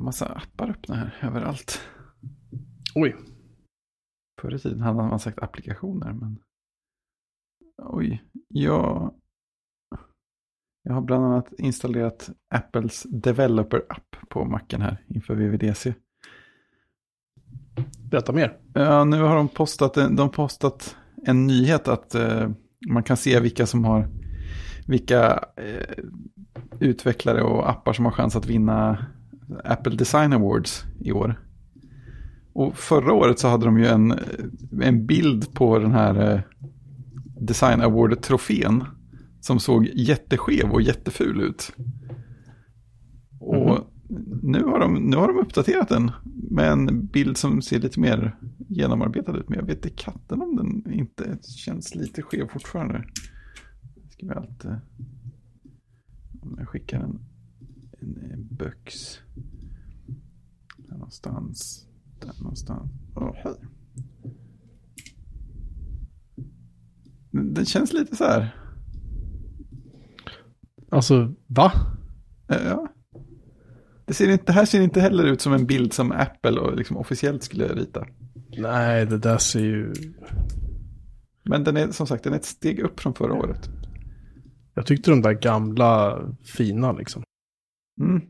har massa appar öppna här överallt. Oj. Förr i tiden hade man sagt applikationer, men... Oj, jag... Jag har bland annat installerat Apples Developer-app på macken här inför VVDC. Berätta mer. Ja, nu har de postat, en- de postat en nyhet att eh, man kan se vilka som har, vilka eh, utvecklare och appar som har chans att vinna Apple Design Awards i år. Och förra året så hade de ju en, en bild på den här eh, Design Award-trofén som såg jätteskev och jätteful ut. Och nu, har de, nu har de uppdaterat den med en bild som ser lite mer genomarbetad ut. Men jag vet i katten om den inte känns lite skev fortfarande. Ska vi allt, eh, om jag skickar en, böx. Där någonstans. Där någonstans. Hej. Den den känns lite så här. Alltså, va? Eh, Ja. Det, ser inte, det här ser inte heller ut som en bild som Apple och liksom officiellt skulle rita. Nej, det där ser ju... Men den är som sagt den är ett steg upp från förra året. Jag tyckte de där gamla fina liksom. Mm.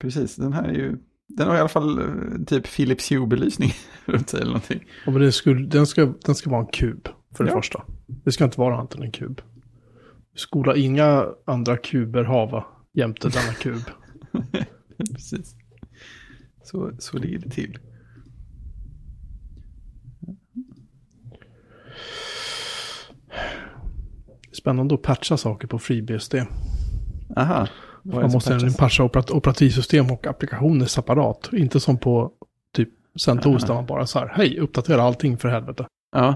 Precis, den här är ju... Den har i alla fall eh, typ Philips Hue-belysning runt sig eller någonting. Ja, men skulle, den, ska, den ska vara en kub, för det Ja. första. Det ska inte vara annat än en kub. Skola inga andra kuber hava jämte denna kub. Precis. Så, så ligger det till. Spännande att patcha saker på FreeBSD. Aha. Man måste patchas? patcha operat operativsystem och applikationer separat. Inte som på typ CentOS där man bara så här, hej, uppdatera allting för helvete. Ja,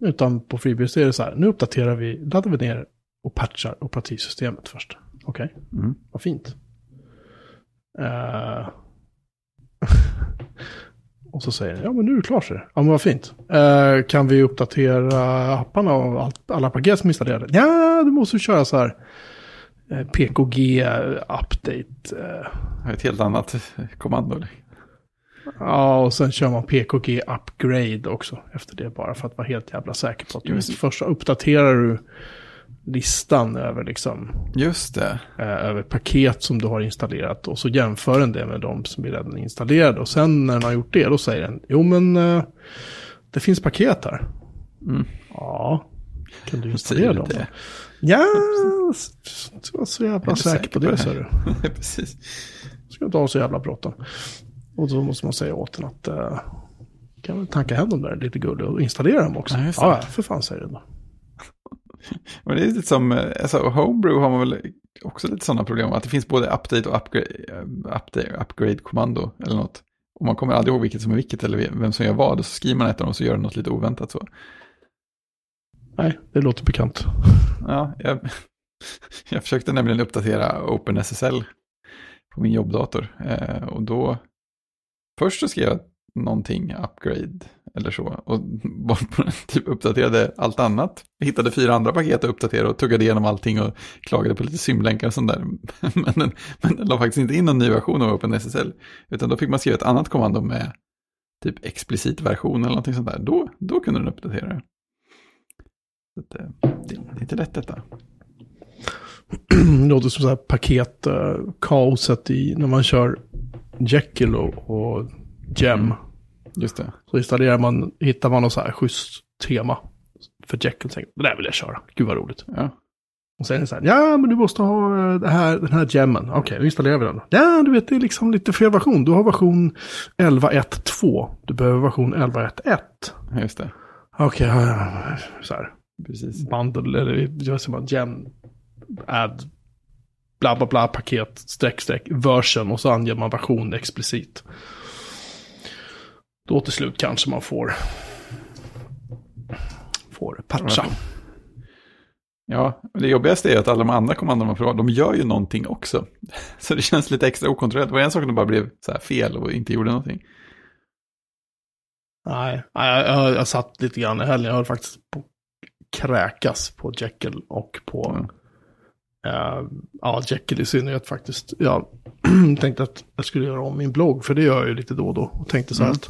Utan på FreeBSD är det så här, nu uppdaterar vi, laddar vi ner och patchar operativsystemet först. Okej, mm. vad fint. Eh, och så säger den, ja men nu är det klart så. Ja men vad fint. Eh, kan vi uppdatera apparna och allt, alla paket som är installerade? Ja, du måste köra så här PKG update. Eh, ett helt annat eh, kommando. Ja, och sen kör man PKG upgrade också efter det bara för att vara helt jävla säker på att du Just det. först uppdaterar du listan över liksom Just det. eh, över paket som du har installerat och så jämför den det med de som är redan installerade och sen när den har gjort det då säger den jo men eh, det finns paket här. Mm. Ja, kan du installera du dem? det? Ja, du var så jävla säker säker på det det sa du. Precis. Ska inte ha så jävla bråttom. Och då måste man säga åt den att uh, kan väl tanka hem dem där lite gulligt och installera dem också. Ja, Ja, det. för fan säger den då. Men det är lite som, eh, alltså Homebrew har man väl också lite sådana problem. Att det finns både update och upgrade, eh, update, upgrade-kommando eller något. Och man kommer aldrig ihåg vilket som är vilket eller vem som gör vad. Och så skriver man ett av dem och så gör den något lite oväntat så. Nej, det låter bekant. Ja, jag, jag försökte nämligen uppdatera OpenSSL på min jobbdator. Eh, och då, först så skrev jag någonting, upgrade eller så. Och bara den, typ uppdaterade allt annat. Jag hittade fyra andra paket att uppdatera och tuggade igenom allting och klagade på lite symlänkar och sånt där. Men den, men den la faktiskt inte in någon ny version av OpenSSL. Utan då fick man skriva ett annat kommando med typ explicit version eller någonting sånt där. Då, då kunde den uppdatera det. Eh, det, det är inte lätt detta. det låter som så här paket, uh, kaoset i när man kör Jekyll och, och Gem. Mm. Just det. Så installerar man, hittar man något så här schysst tema för Jekyll. Tänker, det där vill jag köra, gud vad roligt. Ja. Och sen är det så här, ja men du måste ha eh, det här, den här gemmen. Okej, då installerar vi den. Ja, du vet det är liksom lite fel version. Du har version 11.1.2. Du behöver version 11.1.1. Just det. Okej, ja, så här. Precis. Bundle, eller jag säger bara gem, add, bla bla bla, paket, streck streck, version och så anger man version explicit. Då till slut kanske man får, får patcha. Ja, det jobbigaste är att alla de andra kommandon man provar, de gör ju någonting också. Så det känns lite extra okontrollerat. Det var en sak om det bara blev så här fel och inte gjorde någonting. Nej, jag, jag, jag satt lite grann i helgen. Jag höll faktiskt på kräkas på Jekyll och på Uh, ja, Jekyll i synnerhet faktiskt. Jag tänkte att jag skulle göra om min blogg, för det gör jag ju lite då och då. Och tänkte så här Mm. att,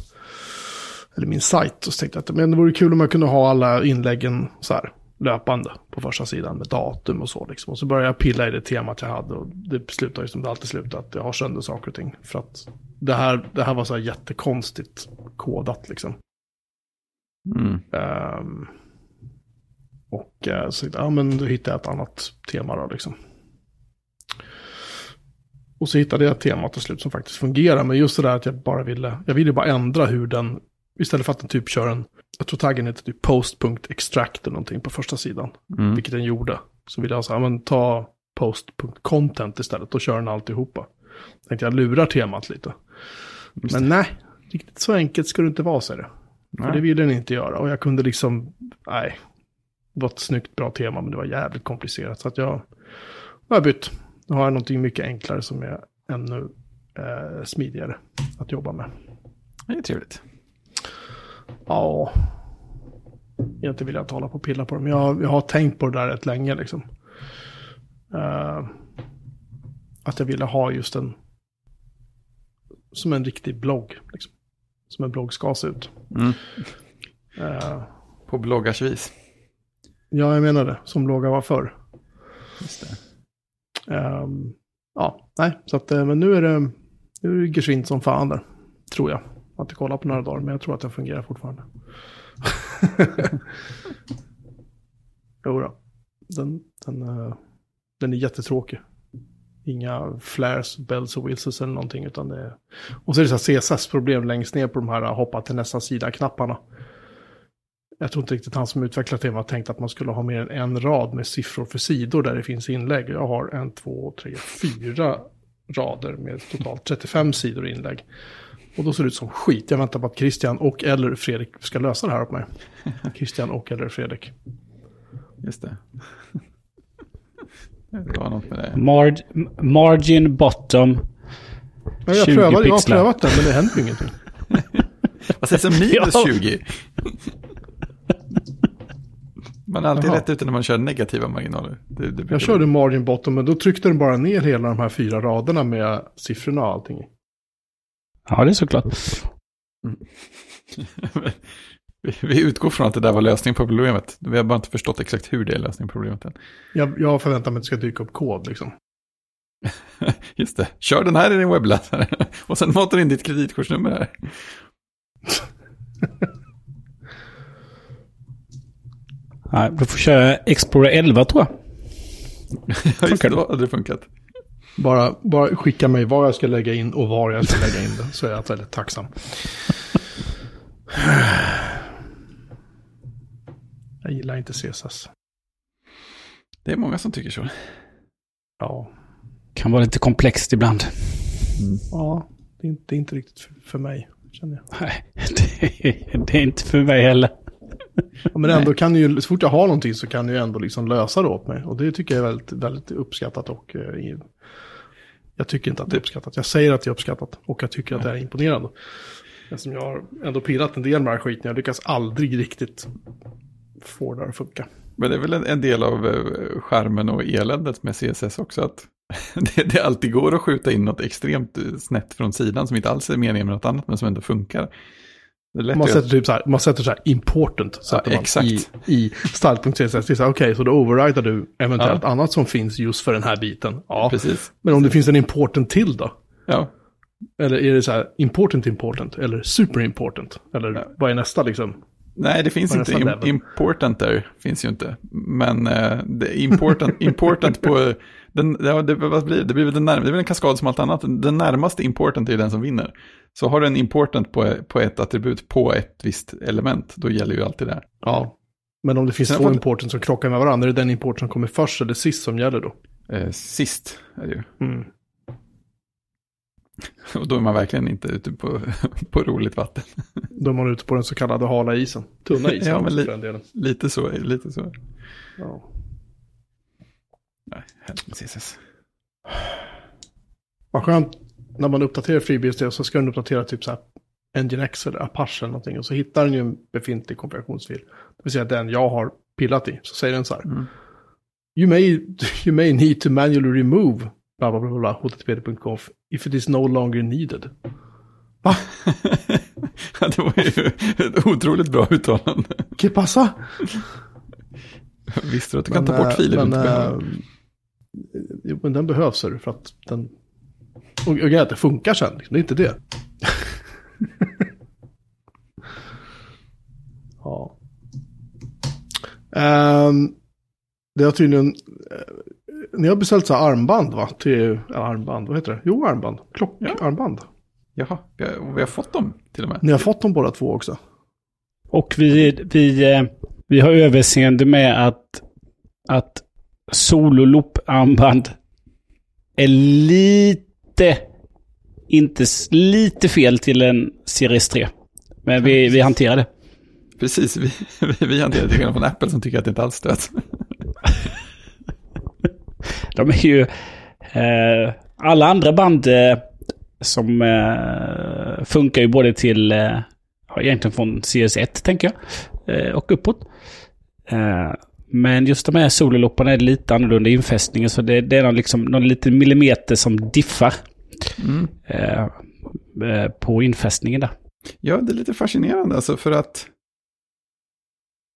eller min sajt, och så tänkte jag att men det vore kul om jag kunde ha alla inläggen så här löpande på första sidan med datum och så liksom. Och så började jag pilla i det temat jag hade och det slutade ju som det alltid slutar, att jag har sönder saker och ting. För att det här, det här var så här jättekonstigt kodat liksom. Mm. Ehm, och eh, så ja, men då hittade jag ett annat tema då liksom. Och så hittade jag ett tema till slut som faktiskt fungerar. Men just det där att jag bara ville, jag ville bara ändra hur den, istället för att den typ kör en, jag tror taggen heter typ post.extract eller någonting på första sidan. Mm. Vilket den gjorde. Så ville jag säga, men ta post.content istället och kör den alltihopa. Tänkte jag lurar temat lite. Just Men nej, riktigt så enkelt ska det inte vara, säger det. För det ville den inte göra. Och jag kunde liksom, nej. Var ett snyggt, bra tema, men det var jävligt komplicerat. Så att jag, har bytt. Nu har jag någonting mycket enklare som är ännu eh, smidigare att jobba med. Det är trevligt. Ja, egentligen vill jag hålla på pilla på det, men jag, jag har tänkt på det där rätt länge liksom. Eh, att jag ville ha just en, som en riktig blogg, liksom. Som en blogg ska se ut. Mm. Eh, På bloggars vis. Ja, jag menar det, som bloggar var förr. Just det. Ehm, ja, nej, så att, eh, men nu är det, nu är det geschwint som fan där, tror jag. Jag har inte kollat på några dagar, men jag tror att det fungerar fortfarande. jo då. Den, den, eh, den är jättetråkig. Inga flares, bells och whistles eller någonting, utan det är... Och så är det så CSS-problem längst ner på de här eh, hoppa till nästa sida-knapparna. Jag tror inte riktigt han som utvecklat det var tänkt att man skulle ha mer än en rad med siffror för sidor där det finns inlägg. Jag har en, två, tre, fyra rader med totalt 35 sidor inlägg. Och då ser det ut som skit. Jag väntar på att Christian och eller Fredrik ska lösa det här åt mig. Christian och eller Fredrik. Just det. Det var något med det. Marg margin bottom. Men jag, 20 prövade, jag har prövat den men det händer ju ingenting. Vad sägs om minus Ja. 20? Man har alltid Jaha. rätt ute när man kör negativa marginaler. Det, det Jag körde margin bottom men då tryckte den bara ner hela de här fyra raderna med siffrorna och allting. Ja, det är såklart. vi, vi utgår från att det där var lösningen på problemet. Vi har bara inte förstått exakt hur det är lösningen på problemet än. Jag, jag förväntar mig att det ska dyka upp kod liksom. Just det, kör den här i din webbläsare. Och sen matar in ditt kreditkortsnummer här. Nej, du får köra Explorer 11 tror jag. Ja, just det, då hade det funkat. Bara, bara skicka mig vad jag ska lägga in och var jag ska lägga in det. Så är jag väldigt tacksam. Jag gillar inte CSS. Det är många som tycker så. Ja, Kan vara lite komplext ibland. ja det, är inte, det är inte riktigt för, för mig. Känner jag. Nej, det, det är inte för mig heller. Ja, men ändå kan ju, så fort jag har någonting så kan jag ju ändå liksom lösa det åt mig. Och det tycker jag är väldigt, väldigt uppskattat och eh, jag tycker inte att det är uppskattat. Jag säger att det är uppskattat och jag tycker att det är imponerande. Eftersom jag har ändå pillat en del med den här skiten, jag lyckas aldrig riktigt få det att funka. Men det är väl en, en del av eh, skärmen och eländet med CSS också. Att det, det alltid går att skjuta in något extremt eh, snett från sidan som inte alls är meningen med något annat men som ändå funkar. Man sätter typ så här, man sätter så här important man exakt. i, i style.css. Det är så okej, då overrider du eventuellt annat som finns just för den här biten. Ja, Precis. men om det finns en important till då? Ja, Eller är det så här important important eller super important? Eller Ja. vad är nästa liksom? nej det finns inte. Im, important där finns ju inte. Men det är important, important på, den, ja, det, vad blir det? Blir väl den närm- det väl en kaskad som allt annat. Den närmaste important är den som vinner. Så har du en important på, på ett attribut på ett visst element, då gäller ju alltid det. här. Ja. Men om det finns Sen två important som krockar med varandra, är det den import som kommer först eller sist som gäller då? Eh, sist är det ju. Mm. Och då är man verkligen inte ute på, på roligt vatten. Då är man ute på den så kallade hala isen. Tunna isen Ja, men li-. Lite så, lite så. Ja. Nej, helvete CSS. Vad skönt när man uppdaterar FreeBSD så ska den uppdatera typ så här Nginx eller Apache eller någonting. Och så hittar den ju en befintlig konfigurationsfil. Det vill säga den jag har pillat i. Så säger den så här. Mm. You may, you may need to manually remove bla bla bla bla http.conf if it is no longer needed. Va? ja, det var ju ett otroligt bra uttalande. Que pasa? Visste du att du kan ta bort filer men, du inte behöver? Jo, men den behövs för att den... Och, och att det funkar sen, liksom. det är inte det. ja. Ehm, det har tydligen... eh, ni har beställt så här armband va? Till, eller armband, vad heter det? Jo, armband. Klockarmband. Jaha, vi har, vi har fått dem till och med. Ni har fått dem båda två också. Och vi, vi, eh, vi har överseende med att, att sololoop-armband är lite, inte lite fel till en Series 3. Men vi, vi hanterar det. Precis, vi, vi, vi hanterar det till skillnad från Apple som tycker att det inte alls stöds. De är ju... Eh, alla andra band eh, som eh, funkar ju både till... Eh, egentligen från CS1 tänker jag. Eh, och uppåt. Men just de här sololopparna är lite annorlunda i infästningen. Så det, det är någon, liksom, någon liten millimeter som diffar Mm. eh, eh, på infästningen där. Ja, det är lite fascinerande alltså för att...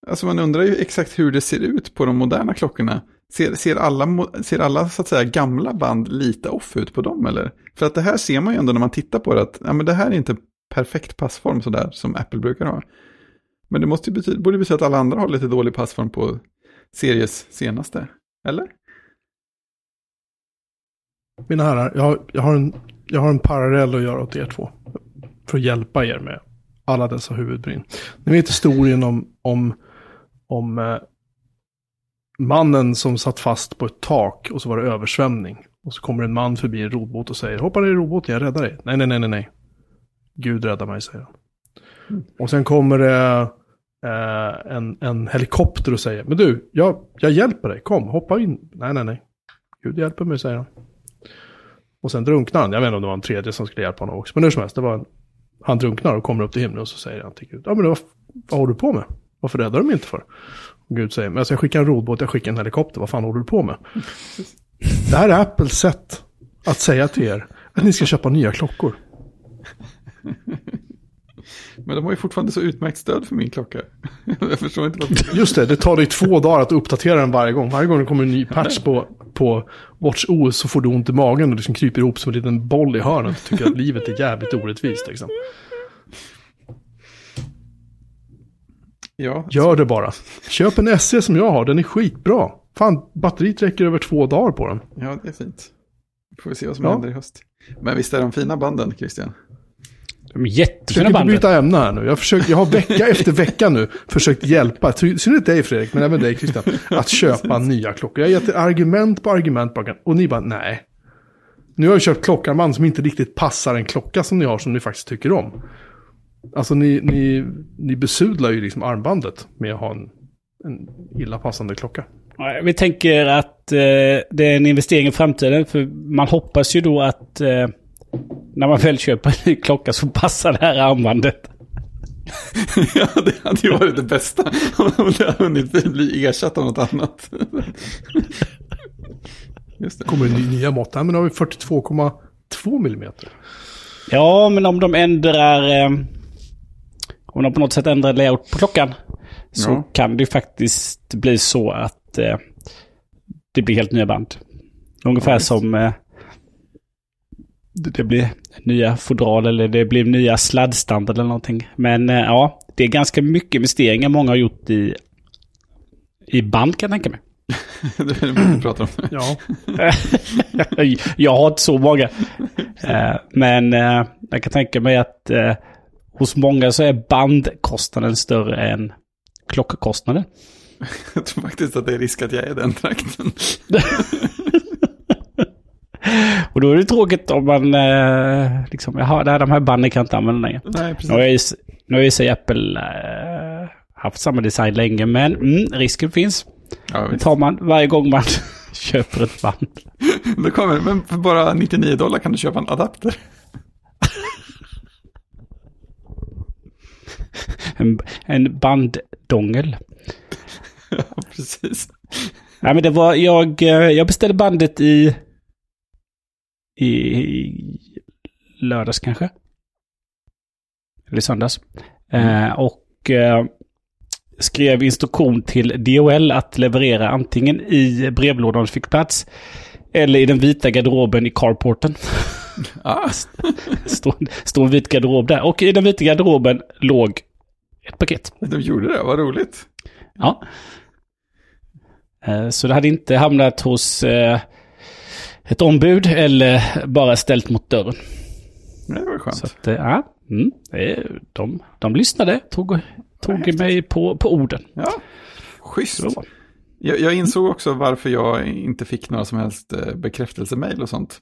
Alltså man undrar ju exakt hur det ser ut på de moderna klockorna. Ser, ser, alla, ser alla så att säga gamla band lite off ut på dem eller? För att det här ser man ju ändå när man tittar på det att ja, men det här är inte perfekt passform sådär som Apple brukar ha. Men det måste ju betyda, borde betyda att alla andra har lite dålig passform på series senaste. Eller? Mina herrar, jag har, jag, har en, jag har en parallell att göra åt er två. För att hjälpa er med alla dessa huvudbry. Ni vet historien om, om, om eh, mannen som satt fast på ett tak och så var det översvämning. Och så kommer en man förbi en robåt och säger hoppa ner i robåten, jag räddar dig. Nej, nej, nej, nej, nej. Gud räddar mig, säger han. Och sen kommer det eh, en, en helikopter och säger, men du, jag, jag hjälper dig, kom, hoppa in. Nej, nej, nej. Gud hjälper mig, säger han. Och sen drunknar han. Jag vet inte om det var en tredje som skulle hjälpa honom också. Men hur som helst, det var en, han drunknar och kommer upp till himlen och så säger han till Gud, ja men vad, vad håller du på med? Varför räddar du mig inte för? Och Gud säger, men alltså jag skickar en rodbåt, jag skickar en helikopter, vad fan håller du på med? Det här är Apples sätt att säga till er att ni ska köpa nya klockor. Men de har ju fortfarande så utmärkt stöd för min klocka. Jag förstår inte vad... Just det, det tar dig två dagar att uppdatera den varje gång. Varje gång det kommer en ny patch på, på Watch OS så får du ont i magen och liksom kryper ihop som en liten boll i hörnet och tycker att livet är jävligt orättvist. Liksom. Ja, Gör det bara. Köp en SE som jag har, den är skitbra. Fan, batteriet räcker över två dagar på den. ja, det är fint. Får vi se vad som Ja. händer i höst. Men visst är de fina banden, Christian? De är Försök jättefina band. byta ämne här nu. Jag, försöker, jag har vecka efter vecka nu försökt hjälpa, synnerhet dig Fredrik, men även dig Christian, att köpa nya klockor. Jag har gett argument på argument på och ni bara nej. Nu har jag köpt klockarmband som inte riktigt passar en klocka som ni har, som ni faktiskt tycker om. Alltså ni, ni, ni besudlar ju liksom armbandet med att ha en, en illa passande klocka. Vi tänker att eh, det är en investering i framtiden. För man hoppas ju då att eh, när man väl köper en ny klocka så passar det här armbandet. ja, det hade ju varit det bästa. Om det hade hunnit bli ersatt av något annat. Just det. Kommer det ny- nya mått. Nej, men då har vi 42,2 millimeter. Ja, men om de ändrar... Eh, om de på något sätt ändrar layout på klockan. Så Ja. kan det ju faktiskt bli så att eh, det blir helt nya band. Ungefär Ja, som eh, det, blir nya fodral eller det blir nya sladdstandard eller någonting. Men eh, ja, det är ganska mycket investeringar många har gjort i, i band kan jag tänka mig. det är det vi pratar om. Ja, jag har inte så många. Eh, Men eh, jag kan tänka mig att hos många så är bandkostnaden större än klockkostnaden. Jag tror faktiskt att det är risk att jag är den trakten. Och då är det tråkigt om man eh, liksom, jaha, det här, de här banden kan jag inte använda längre. Nej, precis. Nu har jag, ju- nu har ju sig Apple eh, haft samma design länge, men mm, risken finns. Ja, Det tar man varje gång man köper ett band. Då kommer, men för bara 99 dollar kan du köpa en adapter. En, en banddongel. Ja, precis. Nej, men det var, jag, eh, jag beställde bandet i, i lördags kanske. Eller söndags. Eh, och eh, skrev instruktion till DHL att leverera antingen i brevlådan fick plats eller i den vita garderoben i carporten. Ah, Står stod en vit garderob där. Och i den vita garderoben låg ett paket. de gjorde det, vad roligt. Ja. Eh, Så det hade inte hamnat hos eh, ett ombud eller bara ställt mot dörren. Det var skönt. Så att, eh, ja, mm, de, de lyssnade, tog, tog mig på, på orden. Ja, schysst. Jag, jag insåg också varför jag inte fick några som helst eh, bekräftelsemail och sånt.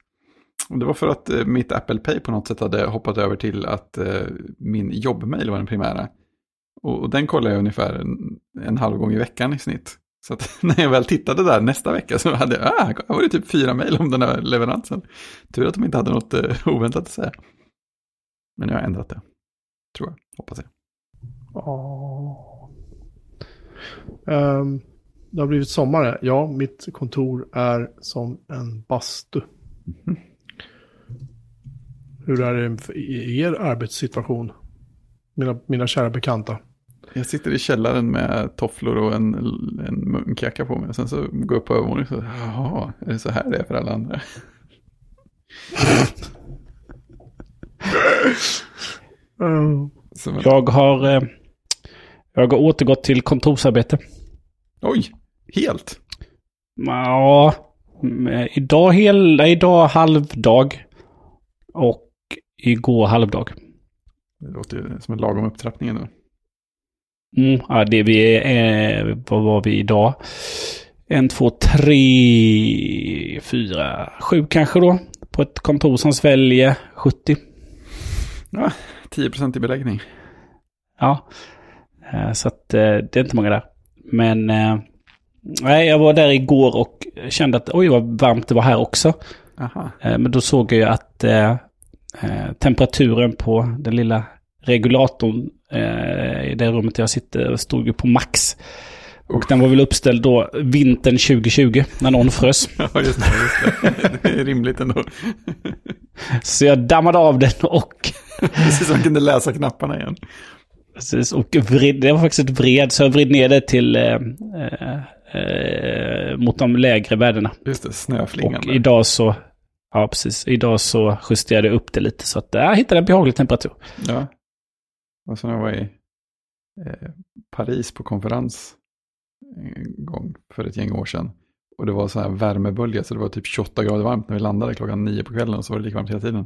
Det var för att eh, mitt Apple Pay på något sätt hade hoppat över till att min jobbmail var den primära. Och, och den kollar jag ungefär en, en halv gång i veckan i snitt. Så när jag väl tittade där nästa vecka så hade jag, ah, var det typ fyra mejl om den här leveransen. Tur att de inte hade något eh, oväntat att säga. Men jag har ändrat det. Tror jag, hoppas jag. Ja. Ehm, det har blivit sommar. Ja, mitt kontor är som en bastu. Hur är det för er arbetssituation? Mina, mina kära bekanta. Jag sitter i källaren med tofflor och en, en munkjacka på mig. Och sen så går jag upp på övervåningen och så, jaha, är det så här det är för alla andra? Jag har, eh, jag har återgått till kontorsarbete. Oj, helt? Ja, mm, idag, hel, idag halvdag. Och igår halvdag. Det låter som en lagom upptrappning ändå. Mm, ja, det vi är, eh, vad var vi idag? En, två, tre, fyra, sju kanske då. På ett kontor som sväljer 70. Ja, 10% i beläggning. Ja, Eh, så att eh, det är inte många där. Men eh, nej, jag var där igår och kände att oj vad varmt det var här också. Aha. Men då såg jag att eh, temperaturen på den lilla regulatorn i det rummet jag sitter stod ju på max. Och den var väl uppställd då vintern 2020 när någon frös. Ja, just det. Just det. det är rimligt ändå. Så jag dammade av den och, Precis som man kunde läsa knapparna igen. precis, och vred, det var faktiskt ett vred så jag vred ner det till eh, eh, eh, mot de lägre värdena. Just det, Och snöflingan. där. idag så, ja precis, idag så justerade jag upp det lite så att jag hittade en behaglig temperatur. Ja. Och så när jag var i eh, Paris på konferens en gång för ett gäng år sedan. Och det var så här värmebölja, så det var typ 28 grader varmt när vi landade klockan nio på kvällen och så var det lika varmt hela tiden.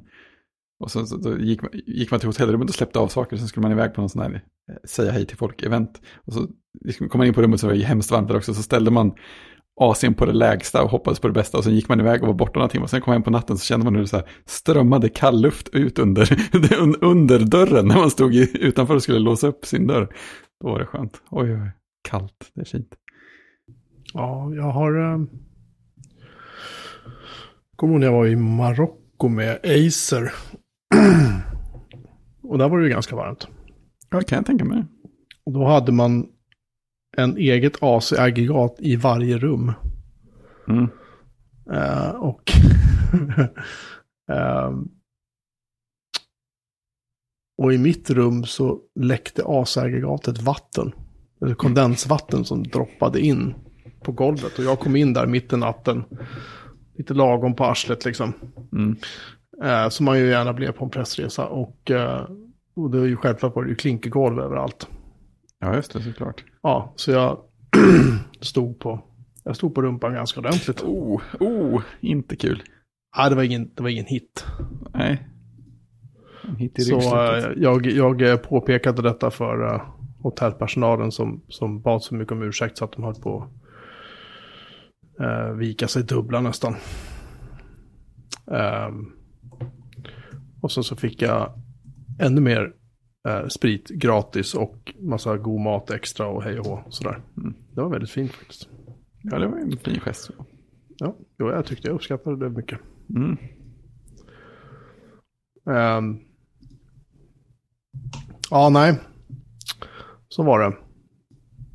Och så, så då gick, man- gick man till hotellrummet och släppte av saker, sen skulle man iväg på någon sån här eh, säga hej till folk-event. Och så liksom kom man in på rummet så var det hemskt varmt där också, så ställde man AC'n på det lägsta och hoppades på det bästa och sen gick man iväg och var borta några timmar. Sen kom man hem på natten så kände man hur det så här strömmade kall luft ut under, under dörren när man stod utanför och skulle låsa upp sin dörr. Då var det skönt. Oj, oj, kallt, det är fint. Ja, jag har... Um... Kommer ihåg när jag var i Marocko med Acer. och där var det ju ganska varmt. Ja, kan jag tänka mig. Och då hade man en eget AC-aggregat i varje rum. Mm. Eh, och ehm, och i mitt rum så läckte AC-aggregatet vatten. Eller kondensvatten som droppade in på golvet. Och jag kom in där mitt i natten. Lite lagom på arslet liksom. Mm. Eh, som man ju gärna blev på en pressresa. Och, eh, och det är ju självklart var det ju klinkergolv överallt. Ja, just det, såklart. Ja, så jag stod på, jag stod på rumpan ganska ordentligt. Oh, oh, inte kul. Nej, det var ingen, det var ingen hit. Nej. En hit i Så eh, jag, jag eh, påpekade detta för eh, hotellpersonalen som, som bad så mycket om ursäkt så att de höll på eh, vika sig dubbla nästan. Ehm, och så, så fick jag ännu mer eh, sprit gratis och massa god mat extra och hej och hå. Sådär. Mm. Det var väldigt fint faktiskt. Ja, det var en fin gest. Ja, jo, jag tyckte jag uppskattade det mycket. Mm. Ehm. ja, nej. Så var det.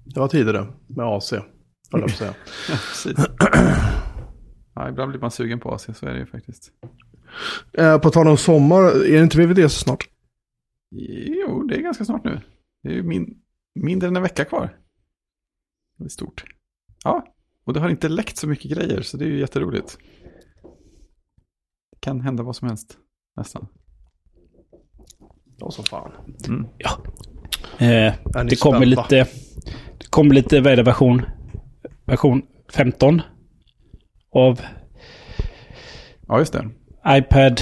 Det var tidigare med AC. höll jag på att säga. Ja, precis. Ja, ibland blir man sugen på AC, så är det ju faktiskt. Eh, på tal om sommar, är det inte VVD så snart? Jo, det är ganska snart nu. Det är ju min, mindre än en vecka kvar. Det är stort. Ja, och det har inte läckt så mycket grejer, så det är ju jätteroligt. Det kan hända vad som helst, nästan. Ja, som fan. Mm. Eh, Är ni det kommer spända? lite... Det kommer lite, vad är det, version? Version 15? Av Ja, just det. iPad,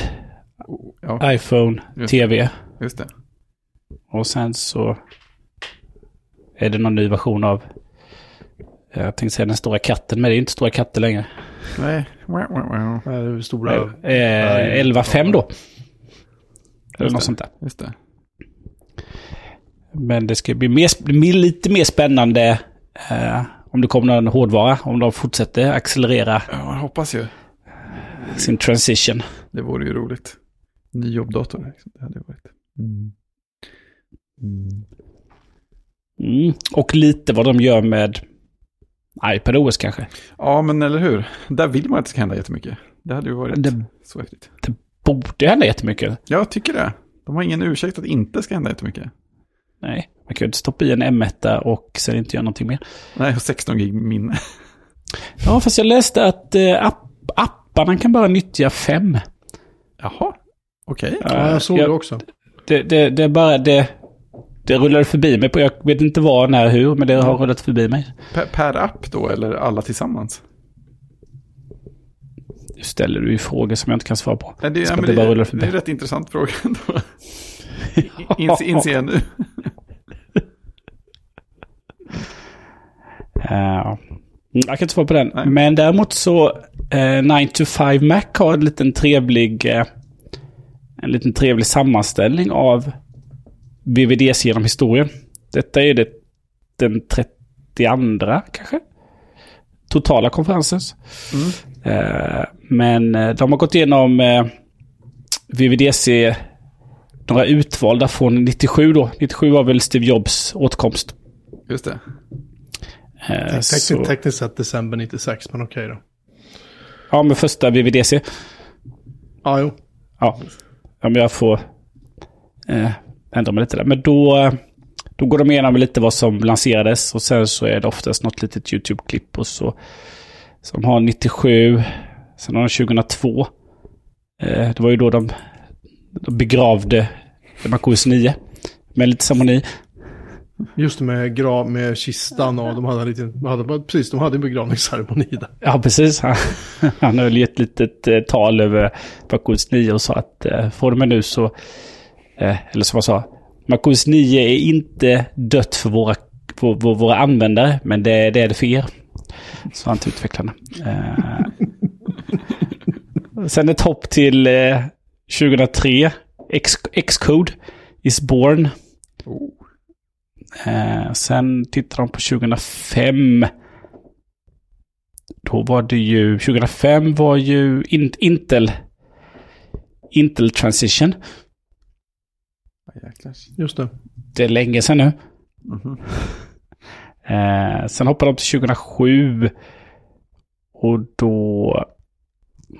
Ja, iPhone, Just TV. Just det. Och sen så är det någon ny version av... Jag tänkte säga den stora katten, men det är inte stora katter längre. Nej, det är stora... Eh, 11.5 då. Eller något det. sånt där. Just det. Men det ska bli mer, lite mer spännande eh, om det kommer någon hårdvara. Om de fortsätter accelerera Ja, man hoppas ju. sin transition. Det vore ju roligt. Ny jobbdator, liksom. det hade varit. Mm. Mm. Och lite vad de gör med iPadOS kanske. Ja, men eller hur? Där vill man att det ska hända jättemycket. Det hade ju varit Det- så häftigt. Borde hända jättemycket. Jag tycker det. De har ingen ursäkt att det inte ska hända jättemycket. Nej, man kan ju inte stoppa i en M1 och sen inte göra någonting mer. Nej, och 16 gig minne. Ja, fast jag läste att eh, app, apparna kan bara nyttja fem. Jaha, okej. Ja, jag såg jag- det också. Det, det, det bara det... Det rullade förbi mig. På, jag vet inte var, när, hur, men det har rullat förbi mig. Per, per app då, eller alla tillsammans? Nu ställer du ju frågor som jag inte kan svara på. Nej, det, ja, det det, är en rätt intressant fråga ändå. Inse, inser jag nu. Mm, jag kan inte svara på den. Nej. Men däremot så, eh, 9 to 5 Mac har en liten trevlig, eh, en liten trevlig sammanställning av VVDC genom historien. Detta är det den 32 kanske? Totala konferensens. Mm. Eh, men eh, de har gått igenom eh, VVDC, några utvalda från 97 då. 97 var väl Steve Jobs åtkomst. Just det. Eh, så- Tekniskt, tekniskt sett december 96, men okej då. Ja, med första VVDC. Ja, jo. Ja, om jag får eh, ändra mig lite där. Men då, då går de igenom lite vad som lanserades och sen så är det oftast något litet YouTube-klipp och så. Som har 97, sen har de 2002. Eh, det var ju då de, de begravde MacOS 9. Med lite ceremoni. Just det med, grav, med kistan och de hade en liten, de hade, precis, de hade en begravningsceremoni där. Ja, precis. Han, han höll ju ett litet eh, tal över MacOS 9 och sa att eh, från nu så... Eh, eller som jag sa. MacOS 9 är inte dött för våra, för, för våra användare, men det, det är det för er. Sa han till utvecklarna. Eh, sen ett hopp till eh, 2003. X- Xcode is born. Oh. Eh, sen tittar de på 2005. Då var det ju, 2005 var ju in, Intel, Intel Transition. Just det. Det är länge sedan nu. Mhm. Eh, sen hoppade de till 2007. Och då,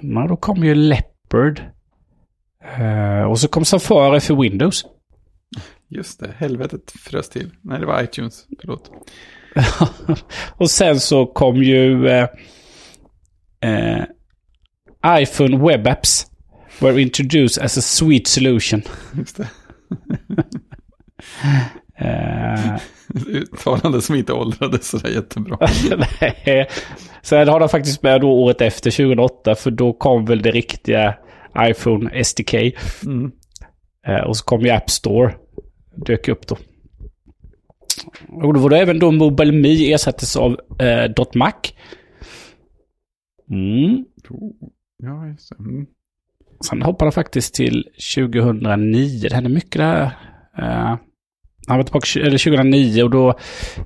ja, då kom ju Leopard. Eh, och så kom Safari för Windows. Just det, helvetet frös till. Nej, det var iTunes. Förlåt. och sen så kom ju eh, eh, iPhone Web Apps were introduced as a sweet solution. Just det. Eh, Uttalande som inte åldrades sådär jättebra. nej. Sen har de faktiskt med då året efter 2008 för då kom väl det riktiga iPhone SDK. Mm. Eh, och så kom ju App Store. Dök upp då. Och då var det även då MobileMe ersattes av eh, .Mac. Mm. Ja, just det. Mm. Sen hoppade han faktiskt till 2009. Det hände mycket där. Uh, han var tillbaka eller 2009 och då,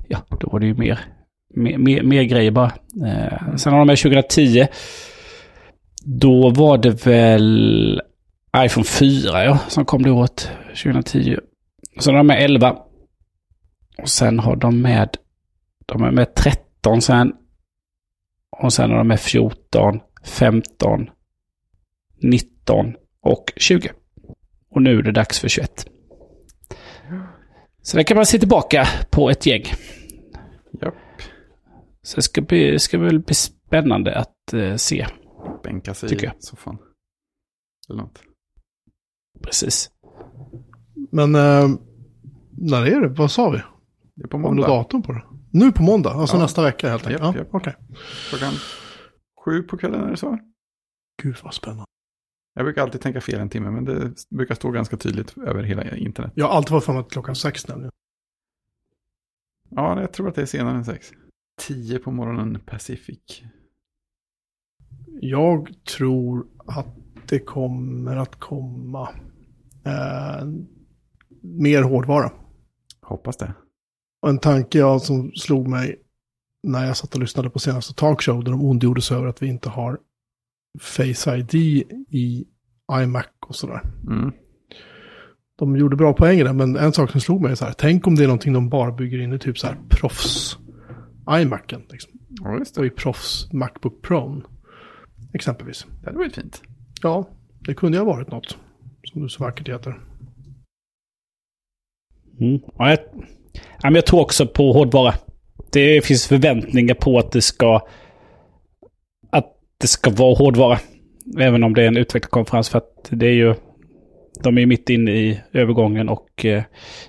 ja, då var det ju mer, mer, mer, mer grejer bara. Eh, sen har de med 2010. Då var det väl iPhone 4 ja, som kom det året. 2010. Har de med 11. Och sen har de med, de är med 13 sen. Och sen har de med 14, 15, 19 och 20. Och nu är det dags för 21. Så där kan man se tillbaka på ett gäng. Japp. Så det ska, bli, ska väl bli spännande att eh, se. Bänka sig Tycker i soffan. Eller något. Precis. Men eh, när är det? Vad sa vi? Det är på Har måndag. datum på det? Nu på måndag, alltså Ja. nästa vecka helt enkelt. Japp, ja, japp. okej. Klockan sju på kvällen är det så. Gud vad spännande. Jag brukar alltid tänka fel en timme, men det brukar stå ganska tydligt över hela internet. Jag har alltid varit att klockan sex nämligen. Ja, jag tror att det är senare än sex. Tio på morgonen Pacific. Jag tror att det kommer att komma eh, mer hårdvara. Hoppas det. Och en tanke jag som slog mig när jag satt och lyssnade på senaste talkshow där de ondgjorde sig över att vi inte har Face ID i iMac och sådär. Mm. De gjorde bra poänger där, men en sak som slog mig är så här, tänk om det är någonting de bara bygger in i typ så här proffs iMacen. Liksom. Ja, just Och det. i proffs Macbook Pro. Exempelvis. Det hade varit fint. Ja, det kunde ju ha varit något. Som du så vackert heter. Mm. Ja, jag, ja, jag tror också på hårdvara. Det finns förväntningar på att det ska att det ska vara hårdvara. Även om det är en utvecklarkonferens för att det är ju de är ju mitt inne i övergången och eh,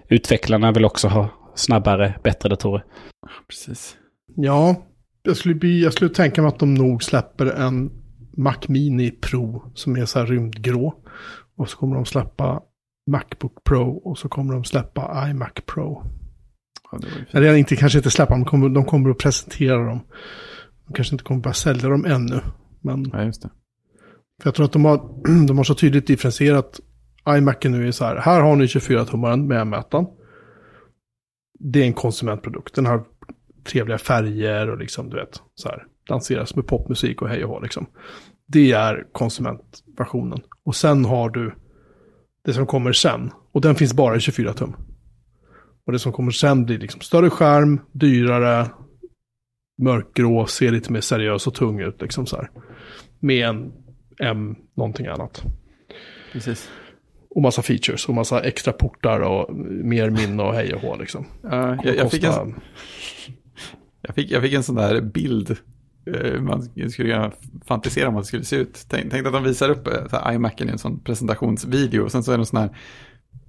utvecklarna vill också ha snabbare, bättre datorer. Precis. Ja, jag skulle, bli, jag skulle tänka mig att de nog släpper en Mac Mini Pro som är så här rymdgrå. Och så kommer de släppa Macbook Pro och så kommer de släppa iMac Pro. Ja. Eller inte, kanske inte släppa de kommer, de kommer att presentera dem. De kanske inte kommer börja sälja dem ännu. Men Ja, just det. för jag tror att de har, de har så tydligt differentierat iMacen nu är så här, här har ni 24-tummaren med mätaren. Det är en konsumentprodukt. Den har trevliga färger och liksom, du vet, så här, lanseras med popmusik och hej och hå liksom. Det är konsumentversionen. Och sen har du det som kommer sen. Och den finns bara i 24 tum. Och det som kommer sen blir liksom större skärm, dyrare, mörkgrå, ser lite mer seriös och tung ut liksom så här. Med en M någonting annat. Precis. Och massa features och massa extra portar och mer minne och hej och hå liksom. Ja, jag, jag, fick en, jag, fick, jag fick en sån där bild. Eh, Man skulle kunna fantisera om vad det skulle se ut. Tänk, tänk att de visar upp eh, iMacen i en sån presentationsvideo. Och sen så är det en sån här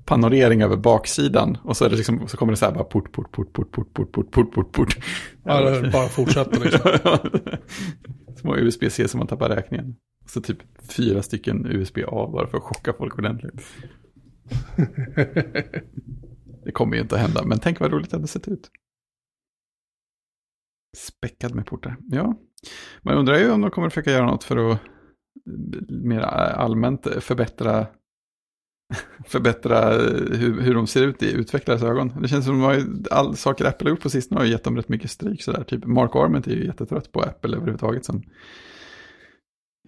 panorering över baksidan. Och så, är det liksom, så kommer det så här bara port, port, port, port, port, port, port, port, port, port. Ja, det bara fortsätter liksom. Små USB-C som man tappar räkningen. Och så typ fyra stycken USB-A bara för att chocka folk ordentligt. Det kommer ju inte att hända, men tänk vad roligt det hade sett ut. Späckad med portar. Ja, man undrar ju om de kommer försöka göra något för att mer allmänt förbättra förbättra eh, hur, hur de ser ut i utvecklares ögon. Det känns som att all saker Apple har gjort på sistone har gett dem rätt mycket stryk sådär. Typ Mark Arment är ju jättetrött på Apple överhuvudtaget som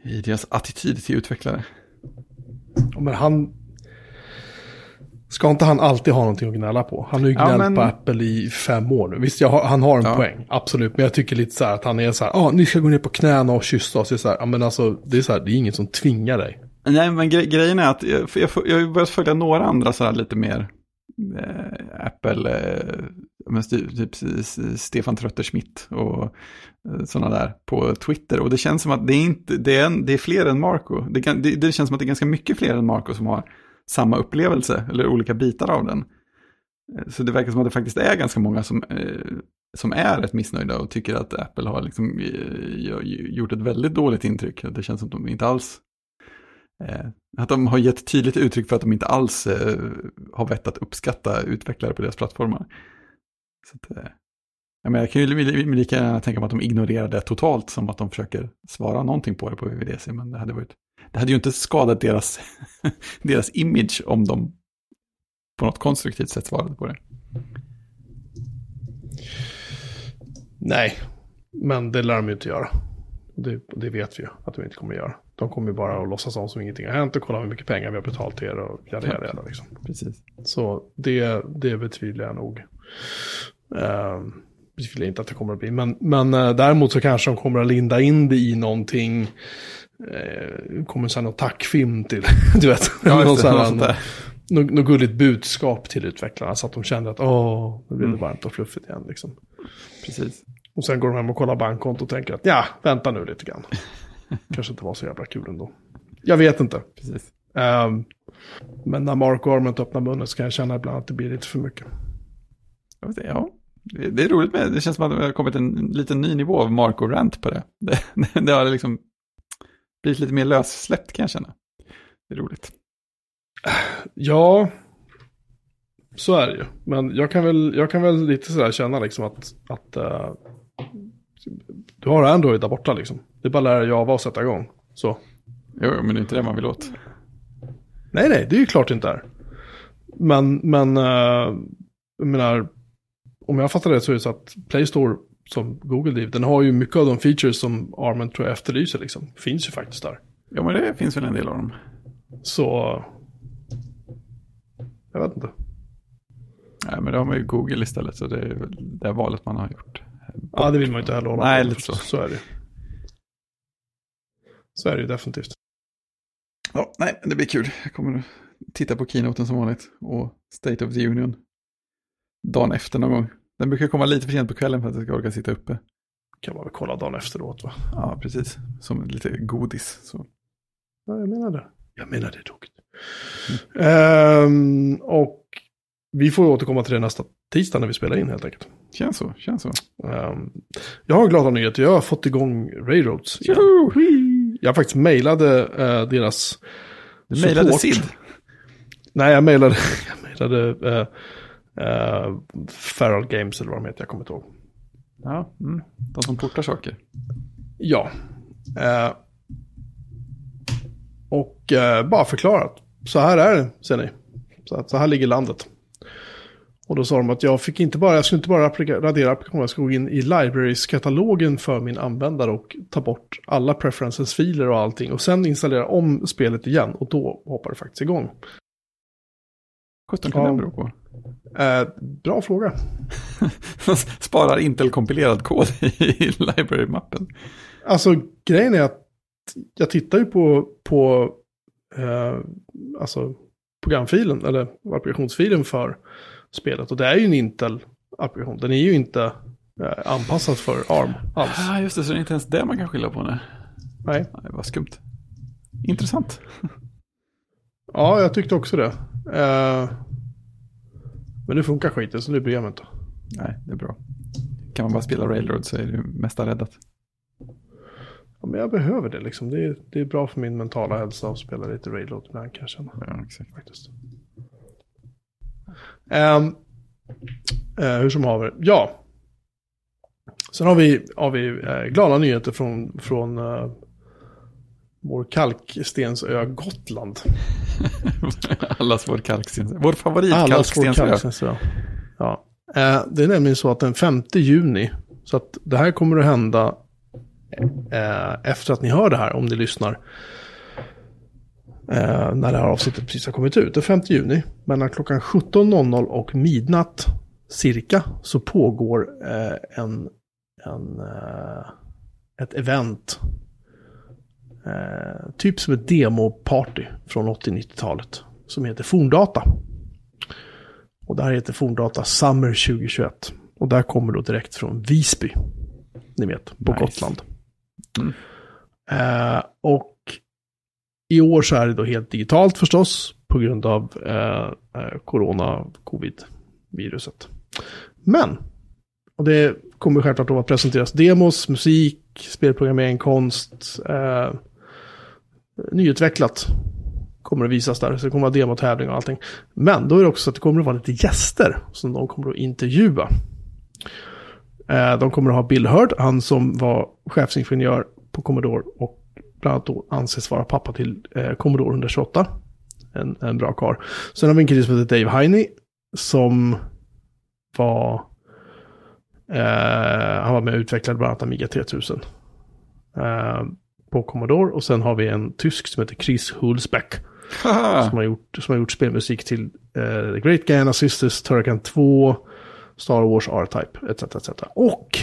i deras attityd till utvecklare. Men han... Ska inte han alltid ha någonting att gnälla på? Han har ju Ja, gnällt men- på Apple i fem år nu. Visst, har, han har en Ja. poäng. Absolut. Men jag tycker lite så här att han är så här, ja, ah, ni ska gå ner på knäna och kyssa oss. Det är så här, ja men alltså, det är så här, det är ingen som tvingar dig. Nej, men gre grejen är att jag, jag, jag har börjat följa några andra sådär lite mer eh, Apple, eh, men typ Stefan Trötter-Schmidt och eh, sådana där på Twitter. Och det känns som att det är, inte, det är, en, det är fler än Marco. Det, kan, det, det känns som att det är ganska mycket fler än Marco som har samma upplevelse, eller olika bitar av den. Eh, så det verkar som att det faktiskt är ganska många som, eh, som är rätt missnöjda och tycker att Apple har liksom, eh, gjort ett väldigt dåligt intryck. Det känns som att de inte alls Eh, att de har gett tydligt uttryck för att de inte alls eh, har vett att uppskatta utvecklare på deras plattformar. Så att, eh, jag, menar, jag kan ju lika gärna tänka mig att de ignorerar det totalt som att de försöker svara någonting på det på VVDC. Men det hade, varit, det hade ju inte skadat deras, deras image om de på något konstruktivt sätt svarade på det. Nej, men det lär de ju inte göra. Det, det vet vi ju att de inte kommer att göra. De kommer ju bara att låtsas om som ingenting har hänt och kolla hur mycket pengar vi har betalt till er och jada, jada, jada, liksom. Precis. Så det, det betvivlar jag nog. Vill jag inte att det kommer att bli. Men, men eh, däremot så kanske de kommer att linda in det i någonting. Eh, kommer någon tackfilm till, du vet. Ja, någon sån här- något något, något gulligt budskap till utvecklarna. Så att de känner att åh, nu blir det Mm. varmt och fluffigt igen. Liksom. Precis. Och sen går de hem och kollar bankkonto och tänker att ja, vänta nu lite grann. Kanske inte var så jävla kul ändå. Jag vet inte. Precis. Ehm, men när Mark Arment öppnar munnen så kan jag känna ibland att det blir lite för mycket. Ja, det är roligt med det. känns som att det har kommit en liten ny nivå av Marco Rant på det. Det, det har liksom blivit lite mer lössläppt kan jag känna. Det är roligt. Ja, så är det ju. Men jag kan väl, jag kan väl lite sådär känna liksom att, att eh, du har Android där borta liksom. Det är bara att lära Java och sätta igång. Så. Jo, men det är inte det man vill åt. Nej, nej, det är ju klart det inte är. Men, men, eh, jag menar, om jag fattar det så är det så att Play Store som Google driver, den har ju mycket av de features som Armen tror jag efterlyser liksom. Finns ju faktiskt där. Ja, men det finns väl en del av dem. Så, jag vet inte. Nej, men det har man ju Google istället, så det är väl det valet man har gjort. Ja, det vill man ju inte heller hålla Nej, på lite så. Så är det. Så är det ju definitivt. Ja, nej, det blir kul. Jag kommer titta på keynoten som vanligt och State of the Union dagen efter någon gång. Den brukar komma lite för sent på kvällen för att jag ska orka sitta uppe. Kan man väl kolla dagen efteråt va? Ja, precis. Som lite godis. Så. Ja, jag menar det. Jag menar det tokigt. Ehm, och vi får återkomma till det nästa tisdag när vi spelar in helt enkelt. Känns så, känns så. Ehm, jag har glada nyheter. Jag har fått igång Railroads! Jag faktiskt mejlade eh, deras Du mejlade. Sid. Nej, jag mejlade, jag mejlade eh, eh, Feral Games eller vad de heter. Jag kommer inte ihåg. Ja, mm. de som portar saker. Ja. Eh, och eh, bara förklarat. Så här är det, ser ni. Så, att, så här ligger landet. Och då sa de att jag fick inte bara, jag skulle inte bara radera applikationen, jag skulle gå in i libraries-katalogen för min användare och ta bort alla preferences-filer och allting. Och sen installera om spelet igen och då hoppar det faktiskt igång. 17 kan Ja. det bero på. Eh, bra fråga. Sparar Intel-kompilerad kod i library-mappen. Alltså grejen är att jag tittar ju på, på eh, alltså, programfilen, eller applikationsfilen för spelet. Och det är ju en Intel-applikation. Den är ju inte eh, anpassad för ARM alls. Ah, just det, så det är inte ens det man kan skylla på nu. Nej. Nej, vad skumt. Intressant. Ja, jag tyckte också det. Eh, men nu funkar skiten, så nu bryr jag mig inte. Nej, det är bra. Kan man bara spela Railroad så är det mesta räddat. Ja, men jag behöver det liksom. Det är, det är bra för min mentala hälsa att spela lite Railroad ibland kan jag känna. Ja, exakt. faktiskt. Ehm, eh, hur som haver. Ja. Sen har vi, har vi eh, glada nyheter från, från eh, vår kalkstensö Gotland. Allas vår kalksten. Vår favorit Allas vår kalkstensö. kalkstensö. Ja. Eh, det är nämligen så att den 5 juni, så att det här kommer att hända eh, efter att ni hör det här, om ni lyssnar. Eh, när det här avsnittet precis har kommit ut. Den 5 juni, mellan klockan 17.00 och midnatt cirka, så pågår en, en, ett event. Eh, typ som ett demoparty från 80-90-talet. Som heter Forndata. Och det här heter Forndata Summer 2021. Och där kommer då direkt från Visby. Ni vet, på Nice. Gotland. Mm. Eh, och i år så är det då helt digitalt förstås. På grund av eh, eh, corona, covid-viruset. Men, och det kommer självklart att presenteras demos, musik, spelprogrammering, konst, eh, nyutvecklat kommer att visas där. Så det kommer att vara demotävling och allting. Men då är det också så att det kommer att vara lite gäster som de kommer att intervjua. Eh, de kommer att ha Bill Hurd, han som var chefsingenjör på Commodore och bland annat då anses vara pappa till eh, Commodore 128. En, en bra karl. Sen har vi en kille som heter Dave Heine som var eh, han var med och utvecklade bland annat Amiga 3000 eh, på Commodore. Och sen har vi en tysk som heter Chris Hulsbeck Haha. som, har gjort, som har gjort spelmusik till eh, The Great Guyana Sisters, Turrican 2, Star Wars R-Type, etc. etc. Och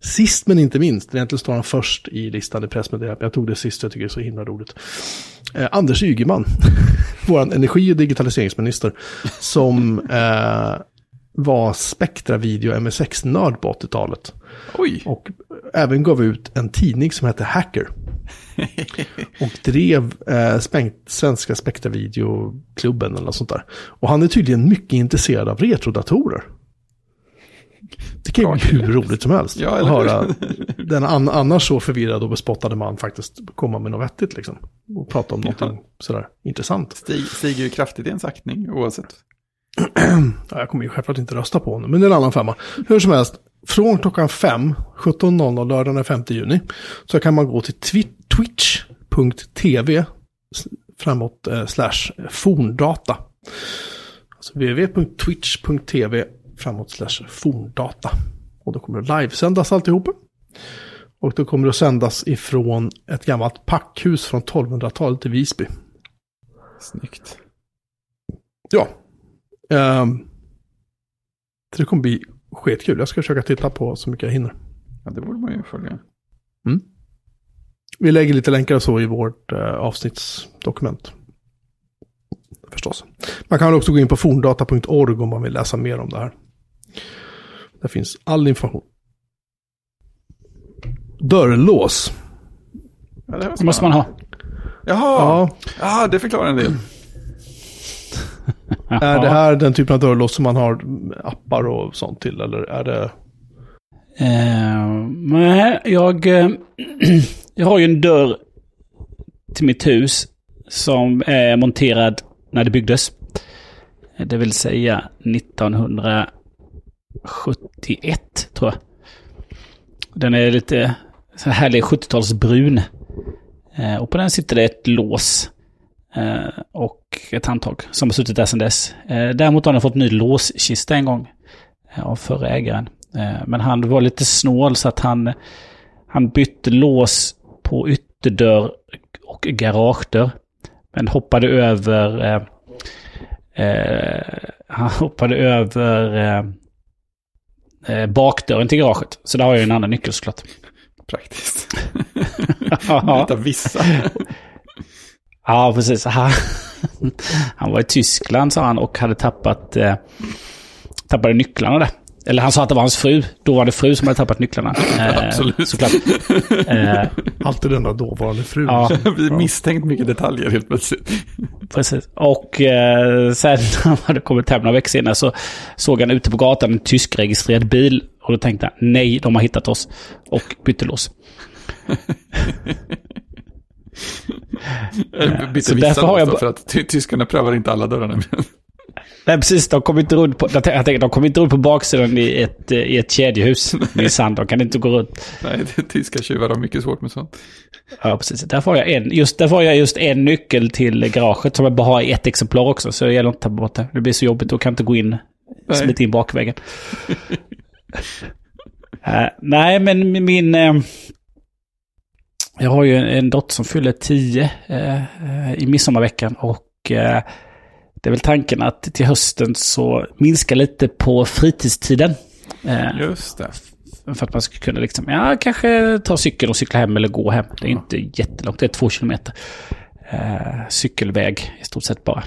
sist men inte minst, egentligen står han först i listan i pressmeddelandet, jag tog det sist, jag tycker det är så himla roligt. Eh, Anders Ygeman, vår energi och digitaliseringsminister, som eh, var Spektra Video MSX-nörd på 80-talet. Oj! Och även gav ut en tidning som hette Hacker. och drev eh, Svenska Spektra Videoklubben eller något sånt där. Och han är tydligen mycket intresserad av retrodatorer. Det kan ju bli hur roligt som helst. Ja, att höra den an annars så förvirrade och bespottade man faktiskt komma med något vettigt liksom. Och prata om någonting sådär intressant. Stig, stiger ju kraftigt i ens aktning oavsett. Ja, jag kommer ju självklart inte rösta på honom, men det är en annan femma. Hur som helst, från klockan 5, 17.00 lördagen den 5 juni, så kan man gå till twi- twitch.tv framåt eh, slash forndata. Alltså www.twitch.tv framåt slash forndata. Och då kommer det livesändas alltihopa. Och då kommer det att sändas ifrån ett gammalt packhus från 1200-talet i Visby. Snyggt. Ja. Ehm, det kommer bli skitkul. Jag ska försöka titta på så mycket jag hinner. Ja, det borde man ju följa. Vi lägger lite länkar och så i vårt eh, avsnittsdokument. Förstås. Man kan också gå in på forndata.org om man vill läsa mer om det här. Där finns all information. Dörrlås. Ja, det, måste man ha. Jaha! Ja, Ja, det förklarar en del. Är det här den typen av dörrlås som man har appar och sånt till? Eller är det... Eh, nej, jag, eh, jag har ju en dörr till mitt hus som är monterad när det byggdes. Det vill säga 1971 tror jag. Den är lite så här härlig 70-talsbrun. Eh, och på den sitter det ett lås. Eh, och ett handtag som har suttit där sedan dess. Eh, däremot har den fått ny låskista en gång. eh, Av förra ägaren. Men han var lite snål så att han, han bytte lås på ytterdörr och garagedörr. Men hoppade över... Eh, eh, han hoppade över eh, bakdörren till garaget. Så där har jag en annan nyckel såklart. Praktiskt. ja, Detta vissa. Ja, precis. Han, han var i Tyskland sa han och hade tappat eh, tappade nycklarna där. Eller han sa att det var hans fru. Då var det fru som hade tappat nycklarna. Eh, Absolut. Såklart. Eh, Alltid den där dåvarande frun. Ja. Vi misstänkt mycket detaljer helt plötsligt. Precis. Och eh, sen när han hade kommit hem några veckor senare så såg han ute på gatan en tyskregistrerad bil. Och då tänkte han, nej, de har hittat oss. Och bytte lås. Så därför har jag för att ty- tyskarna prövar inte alla dörrarna. Nej, precis. De kommer inte runt på, jag tänker, de kommer inte runt på baksidan i ett, eh, i ett kedjehus. I sand. De kan inte gå runt. Nej, tyska tjuvar har mycket svårt med sånt. Ja, precis. Därför har jag en, just, därför har jag just en nyckel till garaget som jag bara har i ett exemplar också. Så det gäller inte att ta bort det. Det blir så jobbigt. Då kan jag inte gå in, Nej. smita in bakvägen. Eh, nej, men min... eh, jag har ju en, en dotter som fyller tio eh, eh, i midsommarveckan. Och eh, det är väl tanken att till hösten så minska lite på fritidstiden. Eh, Just det. för att man ska kunna liksom, ja, kanske ta cykeln och cykla hem eller gå hem. Det är inte jättelångt, det är två kilometer. Eh, cykelväg i stort sett bara.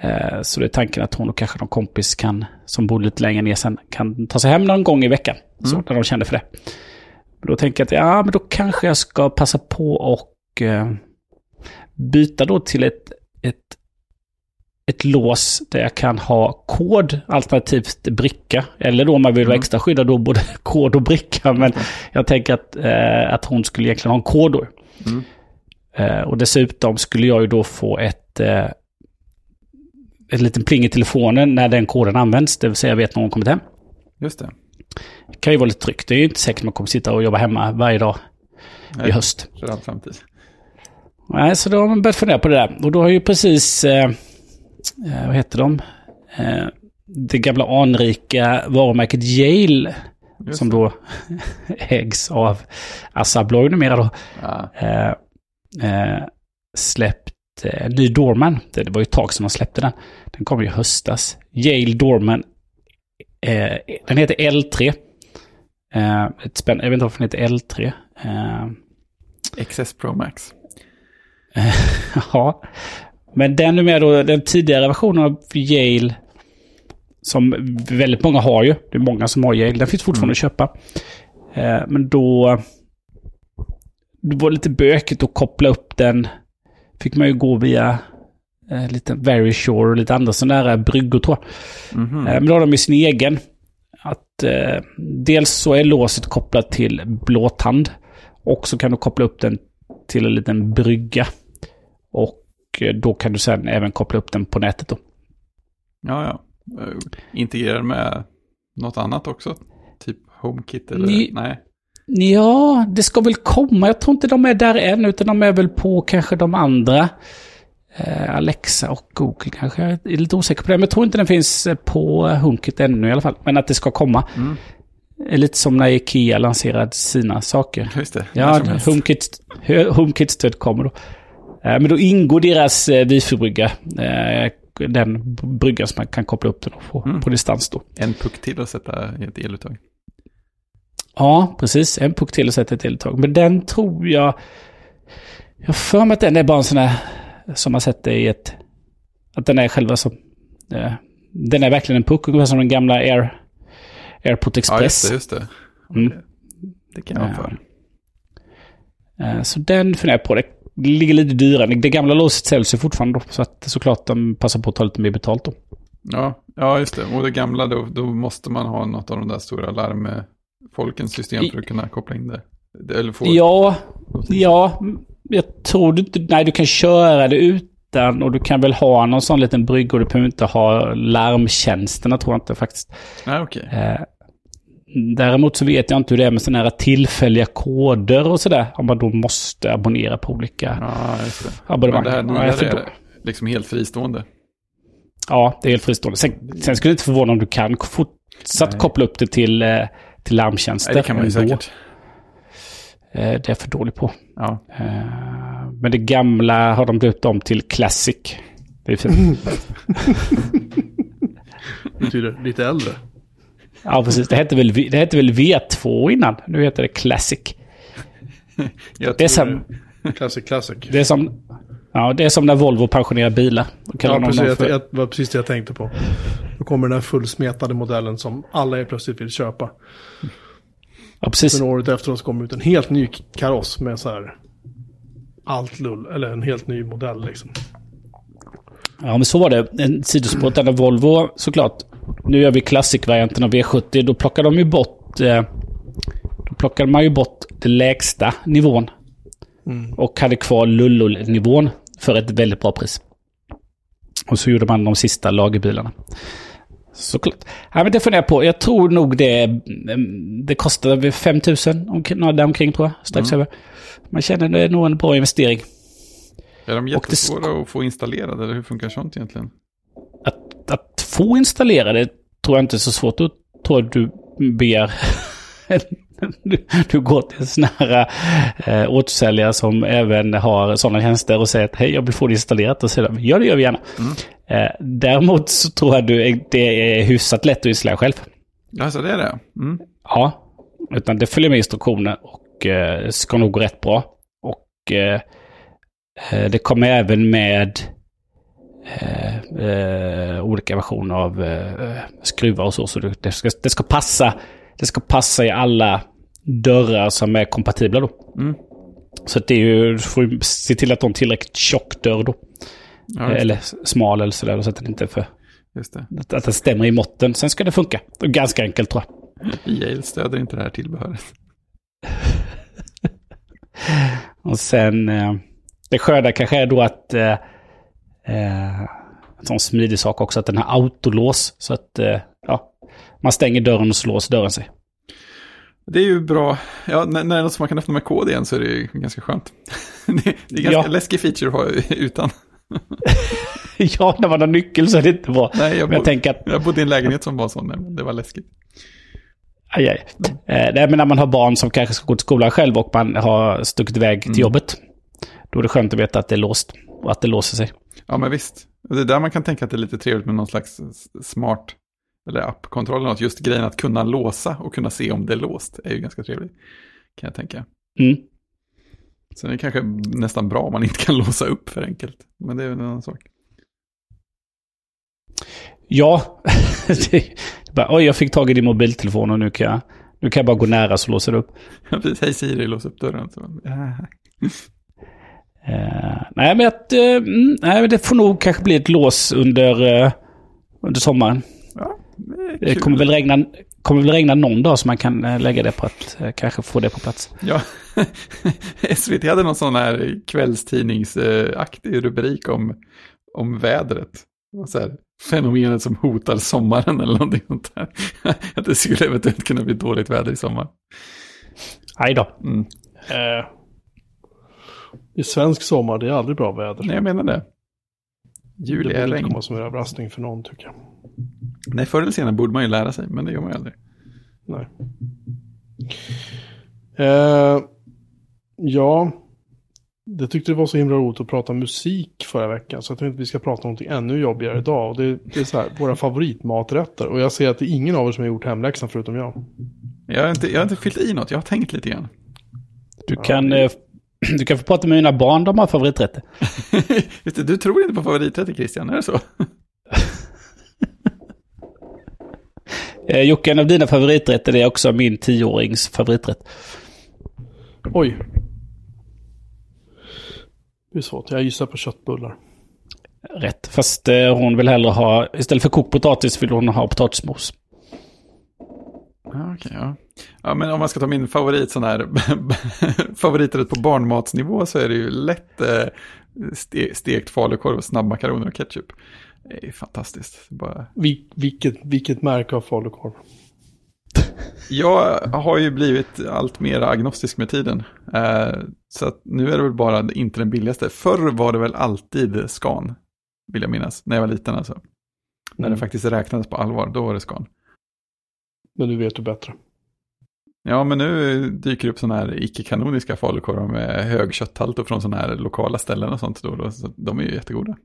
Eh, så det är tanken att hon och kanske någon kompis kan, som bor lite längre ner sen, kan ta sig hem någon gång i veckan. Så, när de känner för det. Men då tänker jag att, ja, men då kanske jag ska passa på och eh, byta då till ett, ett, ett lås där jag kan ha kod alternativt bricka. Eller då om man vill vara extra skyddad då både kod och bricka. Men jag tänker att, eh, att hon skulle egentligen ha en kod då. Mm. Eh, och dessutom skulle jag ju då få ett, eh, ett litet pling i telefonen när den koden används. Det vill säga jag vet när hon kommit hem. Just det. Det kan ju vara lite tryggt. Det är ju inte säkert man kommer sitta och jobba hemma varje dag Nej, i höst. För all framtid. Nej, så då har man börjat fundera på det där. Och då har ju precis, eh, eh, vad heter de? Eh, det gamla anrika varumärket Yale, Just som då ägs av Assa Abloy numera då, Ja. eh, eh, släppt eh, ny Dorman. Det, var ju ett tag sedan de släppte den. Den kom ju i höstas. Yale Dorman Eh, den heter L3. Eh, ett spänn, jag vet inte varför den heter L3. Eh, XS Pro Max. ja, men den med då den tidigare versionen av Yale. Som väldigt många har ju. Det är många som har Yale. Den finns fortfarande att köpa. Eh, men då... Det var lite bökigt att koppla upp den. Fick man ju gå via eh, lite Very Sure och lite andra sådana där bryggor tror jag. Mhm. Eh, men då har de ju sin egen. Att eh, dels så är låset kopplat till blåtand. Och så kan du koppla upp den till en liten brygga. Och eh, då kan du sen även koppla upp den på nätet då. Ja, ja. Eh, Integrerar med något annat också? Typ HomeKit eller? Ni- Nej. Ja, det ska väl komma. Jag tror inte de är där än, utan de är väl på kanske de andra. Eh, Alexa och Google kanske. Jag är lite osäker på det. Men jag tror inte den finns eh, på HomeKit ännu i alla fall. Men att det ska komma. Mm. Eh, Lite som när Ikea lanserade sina saker. Just det. Ja. HomeKit, HomeKit-stöd kommer då. Men då ingår deras wifi-brygga. Den bryggan som man kan koppla upp den få Mm. på distans då. En puck till att sätta i ett eluttag. Ja, precis. En puck till och sätta ett eluttag. Men den tror jag... Jag har för mig att den är bara en sån här som man sätter i ett... Att den är själva som... Eh, den är verkligen en puck, ungefär som den gamla Air, AirPort Ja, Express. just det. Just det. Mm. Det, det kan jag ha för. Eh, Så den funderar jag på. Det ligger lite dyrare. Det gamla låset säljs ju fortfarande då. Så att såklart de passar på att ta lite mer betalt då. Ja, ja, just det. Och det gamla, då, då måste man ha något av de där stora larmfolkens system för att kunna koppla in det. det eller få Ja, ja. Jag tror du. Nej, du kan köra det utan och du kan väl ha någon sån liten brygga och du behöver inte ha larmtjänsterna tror jag inte faktiskt. Nej, okej. Eh, Däremot så vet jag inte hur det är med sådana här tillfälliga koder och sådär. Om man då måste abonnera på olika Ja, just det. Men abonnemang. det här Ja, det är liksom helt fristående. Ja, det är helt fristående. Sen, sen skulle det inte förvåna om du kan fortsatt Nej. koppla upp det till, eh, till larmtjänster. Nej, det kan man ju säkert. Eh, Det är jag för dålig på. Ja. Eh, Men det gamla har de döpt om till Classic. Det är fint. Betyder lite äldre. Ja, precis. Det hette, väl, det hette väl V2 innan. Nu heter det Classic. Jag Det är som, Classic classic. det är som, ja, det är som när Volvo pensionerar bilar. Ja, precis. Jag, för- jag, det var precis det jag tänkte på. Då kommer den här fullsmetade modellen som alla helt plötsligt vill köpa. Ja, precis. Sen året efter så kommer ut en helt ny kaross med så här allt lull, eller en helt ny modell liksom. Ja, men så var det. En sidospår den Volvo, såklart. Nu gör vi Classic-varianten av V70. Då plockar de ju bort... Eh, då plockade man ju bort den lägsta nivån. Och hade kvar Lullull-nivån för ett väldigt bra pris. Och så gjorde man de sista lagerbilarna. Såklart. Ja, men det funderar jag på. Jag tror nog det... mm, Det kostar väl 5 000 omkring, där omkring tror jag. Strax över. Man känner det är nog en bra investering. Är de jättesvåra att få installerade eller hur funkar sånt egentligen? att, att få installera det tror jag inte är så svårt. Då tror jag du ber... du, du går till en sån här eh, återförsäljare som även har sådana tjänster och säger att hej, jag vill få det installerat. Och säger ja, det gör vi gärna. Eh, däremot så tror jag du, det är hyfsat lätt att installera själv. Alltså det är det? Mm. Ja, utan det följer med instruktioner och eh, ska nog gå rätt bra. Och eh, eh, det kommer även med eh, eh, olika versioner av eh, skruvar och så. Så det, ska, det, ska passa, det ska passa i alla dörrar som är kompatibla då. Mm. Så att det är ju, du får se till att de har en tillräckligt tjock dörr då. Ja, eller smal eller sådär, så att den inte är för... det. Att, att den stämmer i måtten. Sen ska det funka. Ganska enkelt tror jag. Yale stöder inte det här tillbehöret. Och sen, eh, det sköna kanske är då att, eh, eh, en sån smidig sak också, att den har autolås. Så att, eh, ja, man stänger dörren och så låser dörren sig. Det är ju bra. Ja, när, när det är man kan öppna med kod igen så är det ju ganska skönt. det, det är ganska Ja. läskig feature att ha utan. ja, när man har nyckel så är det inte bra. Nej, jag, Men jag bo- tänker att, jag bodde i en lägenhet som var sån, det var läskigt. aj, aj. Eh, nej, men när man har barn som kanske ska gå till skolan själv och man har stuckit iväg till jobbet. Då är det skönt att veta att det är låst och att det låser sig. Ja, men visst. Det är där man kan tänka att det är lite trevligt med någon slags smart eller appkontroll eller något. Just grejen att kunna låsa och kunna se om det är låst är ju ganska trevligt. Kan jag tänka. Mm. Sen är det kanske nästan bra om man inte kan låsa upp för enkelt. Men det är väl en annan sak. Ja, bara, oj jag fick tag i din mobiltelefon och nu kan jag, nu kan jag bara gå nära så låser det upp. Precis, hej Siri, lås upp dörren. Så. Eh, nej, men att, mm, nej, men det får nog kanske bli ett lås under, eh, under sommaren. Ja, det Det kommer väl, regna, kommer väl regna någon dag så man kan eh, lägga det på att eh, kanske få det på plats. Ja, SVT hade någon sån här kvällstidningsaktig rubrik om, om vädret. Det Så här, fenomenet som hotar sommaren eller någonting sånt där. Att det skulle eventuellt kunna bli dåligt väder i sommar. Aj då. Mm. Eh, I svensk sommar, det är aldrig bra väder. Nej, jag menar det. det Juli borde är regn. komma som en överraskning för någon tycker jag. Nej, förr eller senare borde man ju lära sig, men det gör man ju aldrig. Nej. Eh, ja, det tyckte det var så himla roligt att prata musik förra veckan. Så jag tänkte att vi ska prata om någonting ännu jobbigare idag. Och det, det är så här, våra favoritmaträtter. Och jag ser att det är ingen av er som har gjort hemläxan förutom jag. Jag har, inte, jag har inte fyllt i något, jag har tänkt lite grann. Du kan, eh, du kan få prata med mina barn, de har favoriträtter. Just det, du tror inte på favoriträtter Christian, är det så? Eh, Jocke, en av dina favoriträtter är också min tioårings favoriträtt. Oj. Det är svårt, jag gissar på köttbullar. Rätt. Fast eh, hon vill hellre ha, istället för kokt potatis vill hon ha potatismos. Ja, okej, ja. ja, men om man ska ta min favorit sån här favoriträtt på barnmatsnivå så är det ju lätt eh, ste, stekt falukorv och snabbmakaroner och ketchup. Det är fantastiskt. Bara... Vil, vilket, vilket märke av falukorv? Jag har ju blivit allt mer agnostisk med tiden. Eh, så att nu är det väl bara inte den billigaste. Förr var det väl alltid Scan, vill jag minnas, när jag var liten alltså. När det Mm. faktiskt räknades på allvar, då var det Scan. Men nu vet du bättre. Ja, men nu dyker det upp sådana här icke-kanoniska falukorvar med hög kötthalt och från sådana här lokala ställen och sånt. Då, då, så de är ju jättegoda.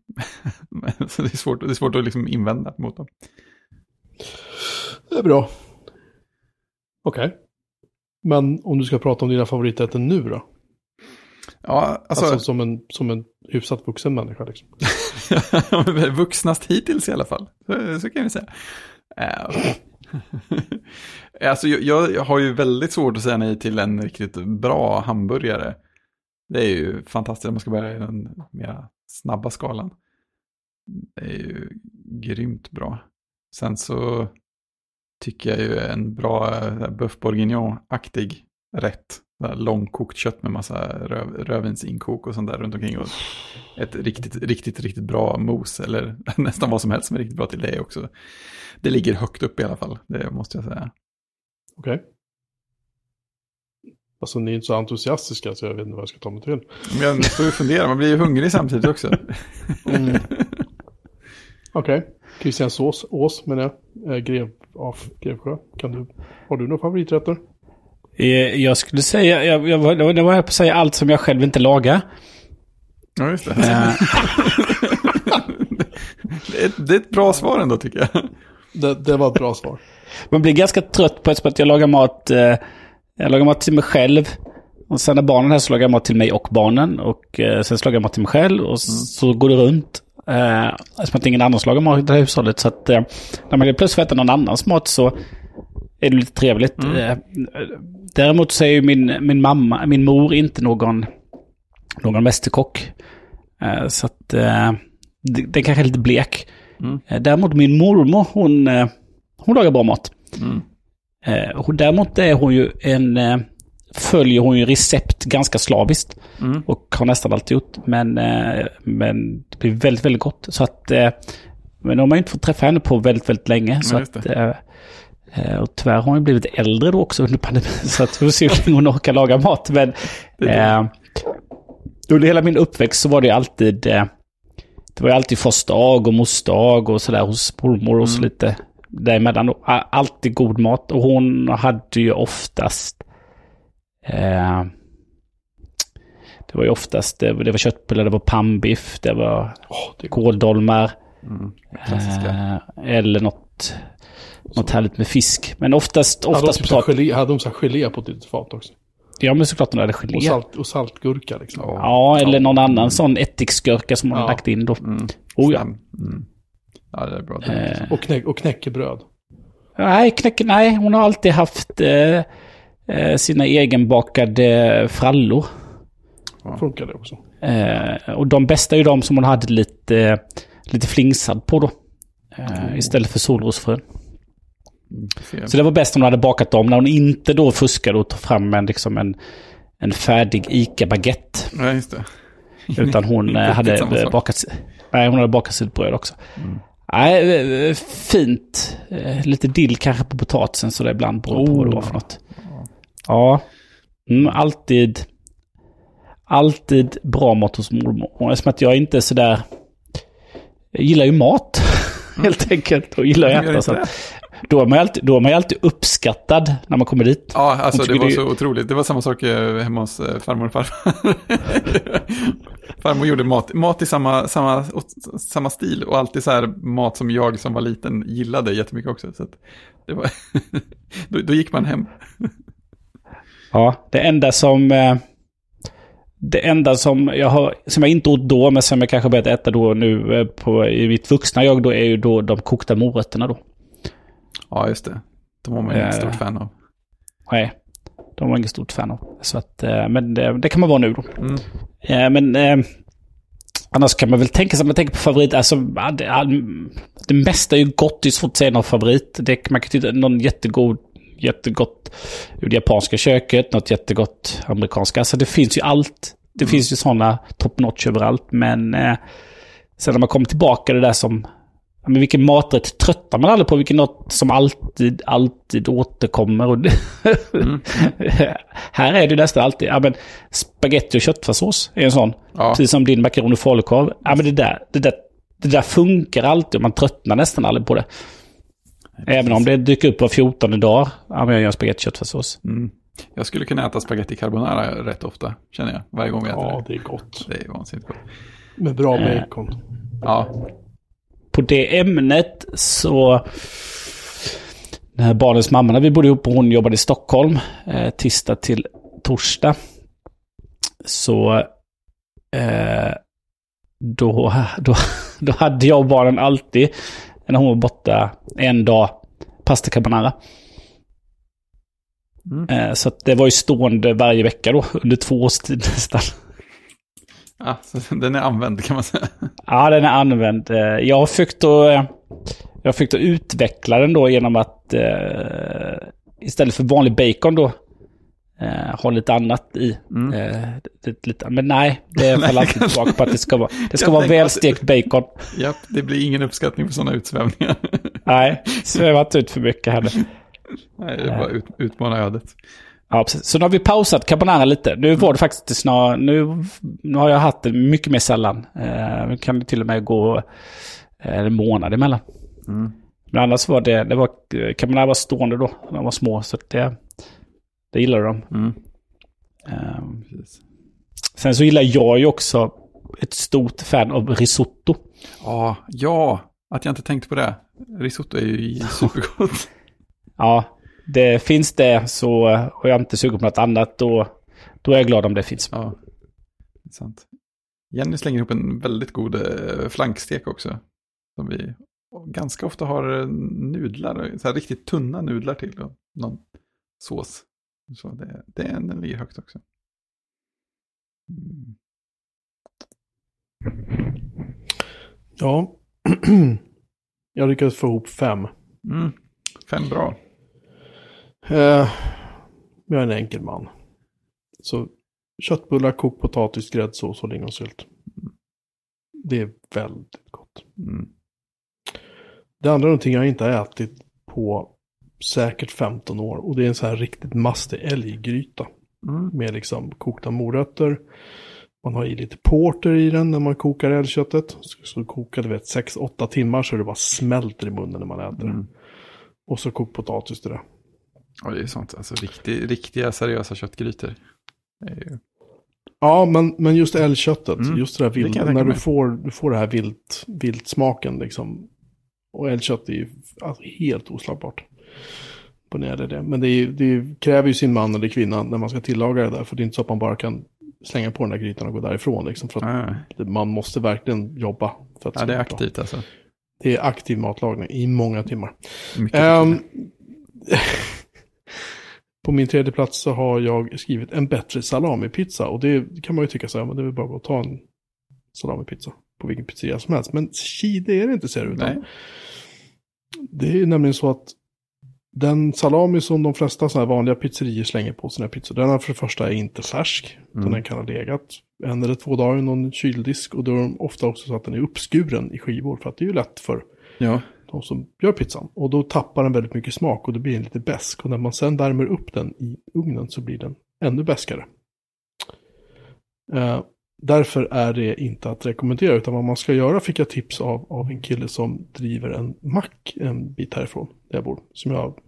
Så det är svårt, det är svårt att liksom invända mot dem. Det är bra. Okej. Men om du ska prata om dina favoriträtter nu då? Ja, alltså, Alltså, som, en, som en hyfsat vuxen människa liksom. vuxnast hittills i alla fall. Så, så kan vi säga. Eh, alltså, jag, jag har ju väldigt svårt att säga nej till en riktigt bra hamburgare. Det är ju fantastiskt om man ska börja i den mer snabba skalan. Det är ju grymt bra. Sen så tycker jag ju en bra eh, boeuf bourguignon-aktig rätt. Långkokt kött med massa röv, rödvinsinkok och sånt där runt omkring. Och ett riktigt, riktigt, riktigt bra mos. Eller nästan vad som helst som är riktigt bra till det också. Det ligger högt upp i alla fall, det måste jag säga. Okej. Alltså ni är inte så entusiastiska så jag vet inte vad jag ska ta mig till. Men jag står ju och funderar, man blir ju hungrig samtidigt också. Mm. Okej. Christian Sås, Ås menar jag. Eh, Grev av Grevsjö. Kan du, har du några favoriträtter? Eh, Jag skulle säga, jag, jag, var- det var jag på att säga allt som jag själv inte lagar. Ja, just det. Eh, Det är, ett, det är ett bra svar ändå tycker jag. Det, det var ett bra svar. Man blir ganska trött på att jag lagar mat. Eh, jag lagar mat till mig själv. Och sen när barnen är här så lagar jag mat till mig och barnen. Och eh, sen så lagar jag mat till mig själv. Och så går det runt. Eh, som att ingen annan lagar mat i det här hushållet. Så att eh, när man plötsligt får äta någon annans mat så är det lite trevligt. Eh, däremot så är ju min, min mamma, min mor inte någon, någon mästerkock. Eh, så att eh, det, den kanske är lite blek. Mm. Däremot min mormor, hon, eh, hon lagar bra mat. Mm. Eh, däremot är hon ju en... Följer hon ju recept ganska slaviskt. Mm. Och har nästan alltid gjort. Men, men det blir väldigt, väldigt gott. Så att... Men de har ju inte fått träffa henne på väldigt, väldigt länge. Så att, och tyvärr har hon ju blivit äldre då också under pandemin. Så att vi får se hur länge hon orkar laga mat. Men eh, under hela min uppväxt så var det ju alltid... Eh, det var ju alltid farsdag och morsdag och sådär hos mormor och så lite däremellan. Alltid god mat. Och hon hade ju oftast... Eh, det var ju oftast, det, var- det var köttbullar, det var pannbiff, det var är kåldolmar. Mm. Eh, eller något, något härligt med fisk. Men oftast, Hade de, oftast typ gelé, hade de så här gelé på ett litet fat också? Ja, men såklart de hade gelé. Och, salt, och saltgurka liksom. Ja, eller någon annan sån ättiksgurka som man har Ja. lagt in då. Mm. Oh ja. Mm. Ja, det är bra. Eh, Och, knäck, och knäckebröd. nej, knäck, nej, hon har alltid haft eh, eh, sina egenbakade frallor. Funkar det också. Eh, och de bästa är ju de som hon hade lite, lite flingsad på då. Eh, istället för solrosfrön. Ser. Så det var bäst om hon hade bakat dem när hon inte då fuskade och tog fram en, liksom en, en färdig ICA-baguette. Ja, just det. Utan hon eh, hade bakat, nej, hon hade bakat sitt bröd också. Nej, eh, fint. Eh, Lite dill kanske på potatisen så det ibland beror på vad det var för något. Ja, mm, alltid, alltid bra mat hos mormor. Och eftersom att jag inte är sådär, jag gillar ju mat helt enkelt och gillar att äta. inte Så att, då, är man ju alltid, då är man ju alltid uppskattad när man kommer dit. Ja, alltså det var så otroligt. Det var samma sak eh, hemma hos eh, farmor och farfar. farmor gjorde mat, mat i samma, samma, samma stil och alltid så här mat som jag som var liten gillade jättemycket också. Så det var då, då gick man hem. Ja, det enda som... eh, Det enda som jag, har, som jag inte åt då, men som jag kanske börjat äta då nu på, i mitt vuxna jag då, är ju då de kokta morötterna då. Ja, just det. De var man ju Eh. ett stort fan av. Nej, de var inget stort fan av. Så att, eh, men det, det kan man vara nu då. Mm. Eh, Men eh, annars kan man väl tänka sig, om man tänker på favorit, alltså det, det mesta är ju gott, det är svårt att säga någon favorit. Det, man kan tycka någon jättegod, jättegott ur det japanska köket, något jättegott amerikanska. Alltså det finns ju allt. Det finns ju sådana top notch överallt, men eh, sen när man kommer tillbaka det där som men vilken maträtt tröttar man aldrig på? Vilken något som alltid, alltid återkommer? Och här är det nästan alltid, ja men spaghetti och köttfärssås är en sån. Ja. Precis som din makaron och falukorv. Ja men det där, det där, det där funkar alltid och man tröttnar nästan aldrig på det. Även om det dyker upp var 14 dag. Ja men jag gör spagetti och köttfärssås. Mm. Jag skulle kunna äta spaghetti carbonara rätt ofta, känner jag. Varje gång vi äter Ja, det. det är gott. Det är vansinnigt gott. Med bra Eh. bacon. Ja, På det ämnet så... Den här barnens mamma, när vi bodde ihop och hon jobbade i Stockholm, eh, tisdag till torsdag. Så... Eh, då, då, då hade jag och barnen alltid, när hon var borta en dag, pasta carbonara. Mm. Eh, så det var ju stående varje vecka då, under två års tid nästan. Ja den är använd kan man säga. Ja, den är använd. Eh, Jag försökt att, eh, jag försökt att utveckla den då genom att eh, istället för vanlig bacon då eh, ha lite annat i. Mm. Eh, det, lite, men nej, det faller alltid tillbaka på att det ska vara, det ska vara välstekt bacon. Japp, det blir ingen uppskattning för sådana utsvävningar. Nej, sväva inte ut för mycket här nu. Nej, det är bara ut, utmana ödet. Ja, precis. Så nu har vi pausat carbonara lite. Nu var det faktiskt snar, nu, nu har jag haft det mycket mer sällan. Eh, nu kan det till och med gå eh, en månad emellan. Mm. Men annars var det, det var, carbonara var stående då, när de var små. Så det, det gillade de. Mm. Precis. sen så gillar jag ju också ett stort fan av risotto. Ja, ja, att jag inte tänkte på det. Risotto är ju supergott. Ja, det finns det så, och jag är inte sugen på något annat, då, då är jag glad om det finns. Ja, det är sant. Jenny slänger ihop en väldigt god eh, flankstek också. Som vi ganska ofta har eh, nudlar, så här riktigt tunna nudlar till och någon sås. Så det, det den ligger högt också. Mm. Ja. jag lyckades få ihop fem. Mm. Fem bra. Eh, jag är en enkel man. Så köttbullar, kokt potatis, gräddsås och lingonsylt. Det är väldigt gott. Mm. Det andra är någonting jag inte har ätit på säkert 15 år. Och det är en så här riktigt mastig älggryta. Mm. Med liksom kokta morötter. Man har i lite porter i den när man kokar älgköttet. Så, så kokar det vet 6-8 timmar så det bara smälter i munnen när man äter. Mm. Och så kokt potatis till det. Och det är sånt, alltså riktig, riktiga seriösa köttgrytor. Ju... Ja, men, men just älgköttet, Mm, just det där vilt, när du får, du får det här vilt, viltsmaken liksom. och älgkött är ju alltså, helt oslagbart. På när det. Men det, är, det kräver ju sin man eller kvinna när man ska tillaga det där. För det är inte så att man bara kan slänga på den där grytan och gå därifrån. Liksom, för att Ja, man måste verkligen jobba. För att ja, det är bra. aktivt alltså. Det är aktiv matlagning i många timmar. Mycket Ehm, på min tredje plats så har jag skrivit en bättre salamipizza. Och det kan man ju tycka så här, men det är väl bara att ta en salamipizza på vilken pizzeria som helst. Men tji, det är det inte ser det ut. Det är nämligen så att den salami som de flesta här vanliga pizzerior slänger på sina pizzor, den är för det första är inte färsk. Mm. den kan ha legat en eller två dagar i någon kyldisk. Och då är de ofta också så att den är uppskuren i skivor. För att det är ju lätt för Ja, de som gör pizzan. Och då tappar den väldigt mycket smak och det blir den lite besk. Och när man sen värmer upp den i ugnen så blir den ännu beskare. Eh, därför är det inte att rekommendera. Utan vad man ska göra fick jag tips av, av en kille som driver en mack en bit härifrån där jag bor. Som jag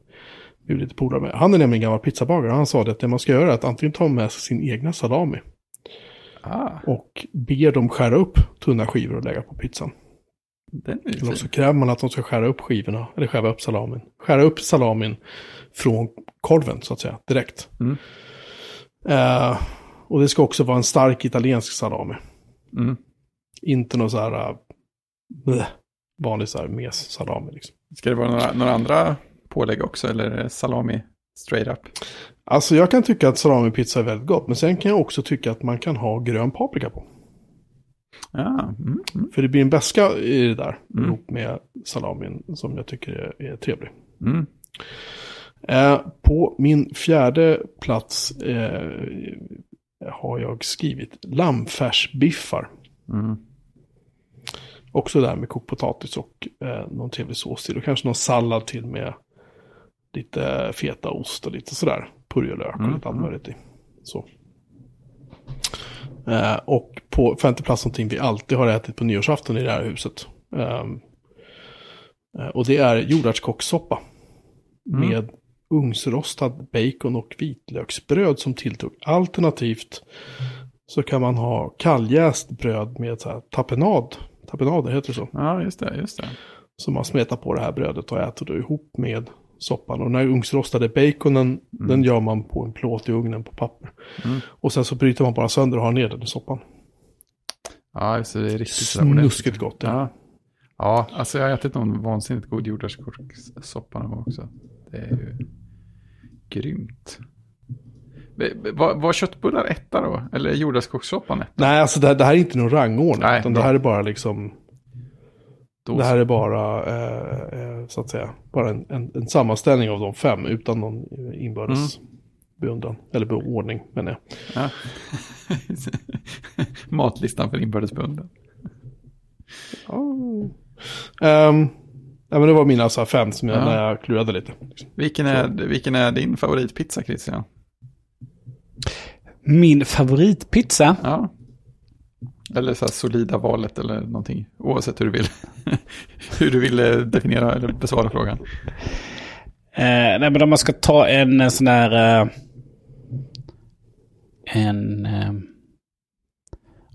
är lite polare med. Han är nämligen gammal pizzabagare. Han sa det att det man ska göra är att antingen ta med sig sin egna salami. ah, Och ber dem skära upp tunna skivor och lägga på pizzan. Eller så kräver man att de ska skära upp skivorna, eller skära upp salamin. Skära upp salamin från korven så att säga, direkt. Mm. Eh, och det ska också vara en stark italiensk salami. Mm. Inte någon så här uh, vanlig så här mes-salami. Liksom. Ska det vara några, några andra pålägg också eller salami straight up? Alltså jag kan tycka att salamipizza är väldigt gott, men sen kan jag också tycka att man kan ha grön paprika på. Ja, mm, mm, För det blir en beska i det där, Mm. ihop med salamin, som jag tycker är, är trevlig. mm. Eh, på min fjärde plats eh, har jag skrivit lammfärsbiffar. Mm. Också där med kokt potatis och eh, någon trevlig sås till. Och kanske någon sallad till med lite fetaost och lite sådär. Purjolök och Mm, lite allt mm. möjligt i. Så. Eh, och på femte plats någonting vi alltid har ätit på nyårsafton i det här huset. Ehm, eh, och det är jordärtskockssoppa. Mm. Med ugnsrostad bacon och vitlöksbröd som tilltugg. Alternativt så kan man ha kalljäst bröd med så här tapenad. Tapenader heter det så. Ja, just det, just det. Som man smetar på det här brödet och äter då ihop med soppan. Och den här ugnsrostade baconen, den gör man på en plåt i ugnen på papper. Mm. Och sen så bryter man bara sönder och har ner den i soppan. Ja, just det, är riktigt. Snuskigt gott. Ja. Ja. ja, alltså jag har ätit någon vansinnigt god jordärtskockssoppa någon gång också. Det är ju grymt. Var, var köttbullar etta då? Eller är jordärtskockssoppan etta? Nej, alltså det, här- det här är inte någon rangordning. Nej, utan det här är bara liksom, Då det här är bara, eh, eh, så att säga, bara en, en, en sammanställning av de fem utan någon inbördes Mm. beundran. Eller beordning, menar jag. Ja. Matlistan för inbördes beundran. Oh. Um, ja, men det var mina så här, fem som jag, Ja. när jag klurade lite. Vilken är, vilken är din favoritpizza Christian? Min favoritpizza? Ja. Eller så här solida valet eller någonting. Oavsett hur du vill. hur du vill eh, definiera eller besvara frågan. Eh, nej, men om man ska ta en, sån här... Eh, en... Eh,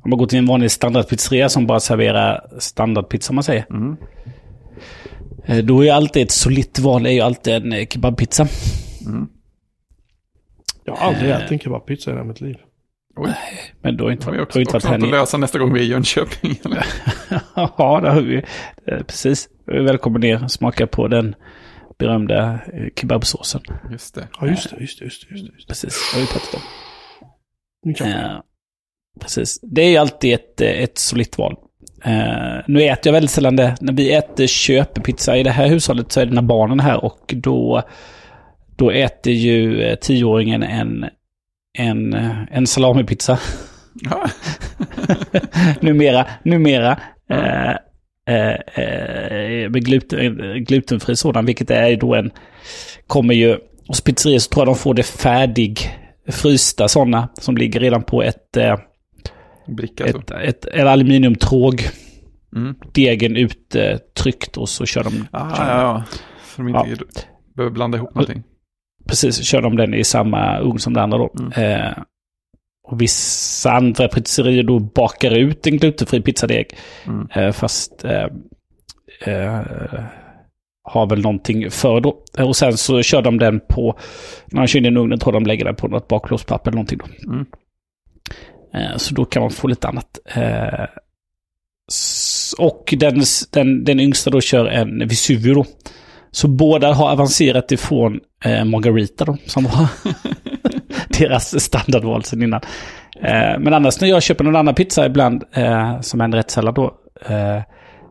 om man går till en vanlig standardpizzeria som bara serverar standardpizza om man säger. Mm. Eh, då är alltid ett solitt val är ju alltid en eh, kebabpizza. Mm. Jag har aldrig Eh. ätit en kebabpizza i hela mitt liv. Oj, Men då inte, har vi också, inte också att nere. lösa nästa gång vi är i Jönköping. Eller? Ja, det har vi. Eh, precis. Välkommen ner och smaka på den berömda eh, kebabsåsen. Just det. Ja, just det, just det, just det. Just det. Precis, det har vi pratat om. Eh, precis. Det är ju alltid ett, eh, ett solitt val. Eh, nu äter jag väldigt sällan det. När vi äter köpepizza i det här hushållet så är det när barnen är här och då, då äter ju tioåringen en, en, eh, en salamipizza. Ja. numera, numera. Eh, eh, eh, med gluten, glutenfri sådan, vilket är då en... Kommer ju... Hos pizzerior så tror jag de får det färdig frysta sådana som ligger redan på ett, eh, Bricka så. ett, ett, ett aluminiumtråg. Mm. Degen uttryckt och så kör de... Ah, kör ja, ja. Så de inte behöver blanda ihop någonting. Precis, kör de den i samma ugn som den andra då. Mm. Eh, och vissa andra pizzerior då bakar ut en glutenfri pizzadeg. Mm. Eh, fast eh, eh, har väl någonting för då. Och sen så kör de den på, när de kör in i ugnen tror de lägger den på något baklåspapper eller någonting då. Mm. Eh, Så då kan man få lite annat. Eh, Och den, den, den yngsta då kör en Vesuvio då. Så båda har avancerat ifrån eh, Margarita då, som var deras standardval sen innan. Eh, men annars när jag köper någon annan pizza ibland, eh, som en rättssallad då, eh,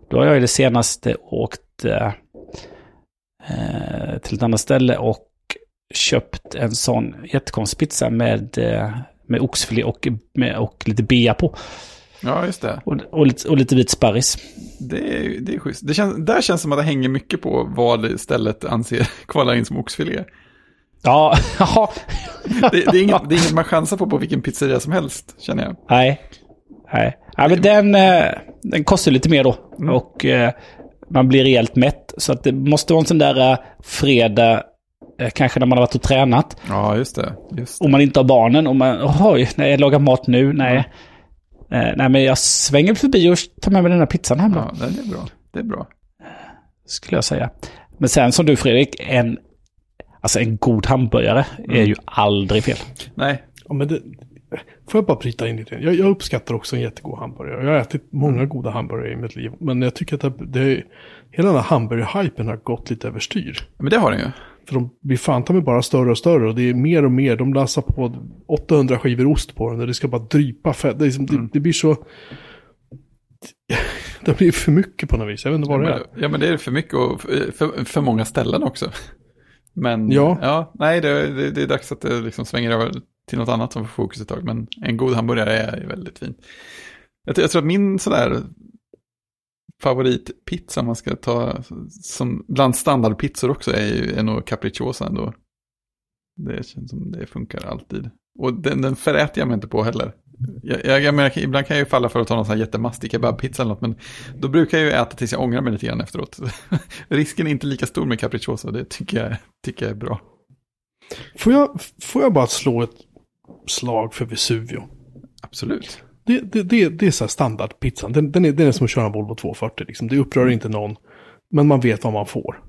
då har jag i det senaste åkt eh, eh, till ett annat ställe och köpt en sån jättekonstig pizza med, eh, med oxfilé och, med, och lite bea på. Ja, just det. Och, och, lite, och lite vit sparris. Det är, det är schysst. Det känns, där känns det som att det hänger mycket på vad stället anser kvalar in som oxfilé. Ja. Det, det, är inget, det är inget man chansar på på vilken pizzeria som helst, känner jag. Nej. Nej. Ja, men den, eh, den kostar lite mer då. Mm. Och eh, man blir rejält mätt. Så att det måste vara en sån där eh, fredag, kanske när man har varit och tränat. Ja, just det. Just det. Om man inte har barnen. Och man, oj, nej, jag lagar mat nu. Nej. Eh, nej, men jag svänger förbi och tar med mig den här pizzan hem då. Ja, det är bra. Det är bra. Skulle jag säga. Men sen som du Fredrik, en, alltså en god hamburgare är ju aldrig fel. Nej, Ja, men det, får jag bara bryta in lite? Jag, jag uppskattar också en jättegod hamburgare. Jag har ätit många goda hamburgare i mitt liv. Men jag tycker att det, det, hela den här hamburgerhypen har gått lite överstyr. men det har den ju. För de blir fan ta mig bara större och större. Och det är mer och mer. De lassar på 800 skivor ost på den. Och det ska bara drypa fett. Det, liksom, det, det blir så... Det blir för mycket på något vis. Jag vet inte vad det är. Ja, men det är för mycket och för, för, många ställen också. Men Ja. ja nej, det, det, det är dags att det liksom svänger över till något annat som får fokus ett tag. Men en god hamburgare är väldigt fin. Jag, jag tror att min sådär favoritpizza man ska ta som bland standardpizzor också är, ju, är nog capricciosa ändå. Det känns som det funkar alltid. Och den, den föräter jag mig inte på heller. Jag, jag, jag menar, ibland kan jag ju falla för att ta någon sån här jättemastig kebabpizza eller något, men då brukar jag ju äta tills jag ångrar mig lite grann efteråt. Risken är inte lika stor med capricciosa, det tycker jag, tycker jag är bra. Får jag, får jag bara slå ett slag för Vesuvio? Absolut. Det, det, det, det är så här standardpizzan. Den, den, är, den är som att köra en Volvo 240. Liksom. Det upprör inte någon. Men man vet vad man får.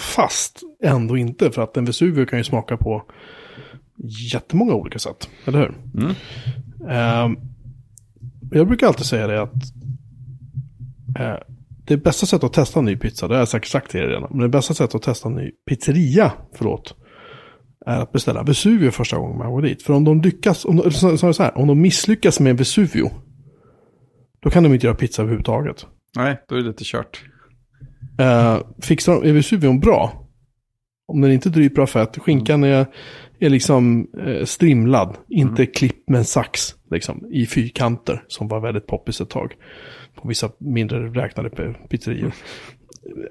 Fast ändå inte. För att en Vesuvio kan ju smaka på jättemånga olika sätt. Eller hur? Mm. Ehm, jag brukar alltid säga det att eh, det bästa sättet att testa en ny pizza, det har jag säkert sagt till er redan, men det bästa sättet att testa en ny pizzeria, förlåt, är att beställa Vesuvio första gången man går dit. För om de lyckas, om de, så, så här, om de misslyckas med Vesuvio, då kan de inte göra pizza överhuvudtaget. Nej, då är det lite kört. Uh, fixar de, är Vesuvion bra? Om den inte dryper av fett, skinkan är, är liksom eh, strimlad, inte klippt med en sax, liksom, i fyrkanter, som var väldigt poppis ett tag. På vissa mindre räknade pizzerior.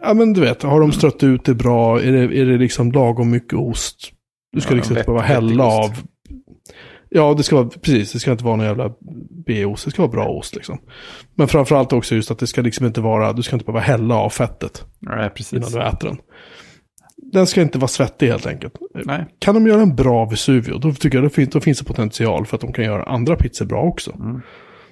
Ja men du vet, har de strött ut det bra? Är det, är det liksom lagom mycket ost? Du ska Ja, liksom inte behöva hälla av. Ja, det ska vara, precis, det ska inte vara någon jävla B-ost, det ska vara bra ost liksom. Men framförallt också just att det ska liksom inte vara, du ska inte behöva hälla av fettet Nej, innan precis. du äter den. Den ska inte vara svettig helt enkelt. Nej. Kan de göra en bra Vesuvio, då tycker jag då finns, då finns det potential för att de kan göra andra pizzor bra också.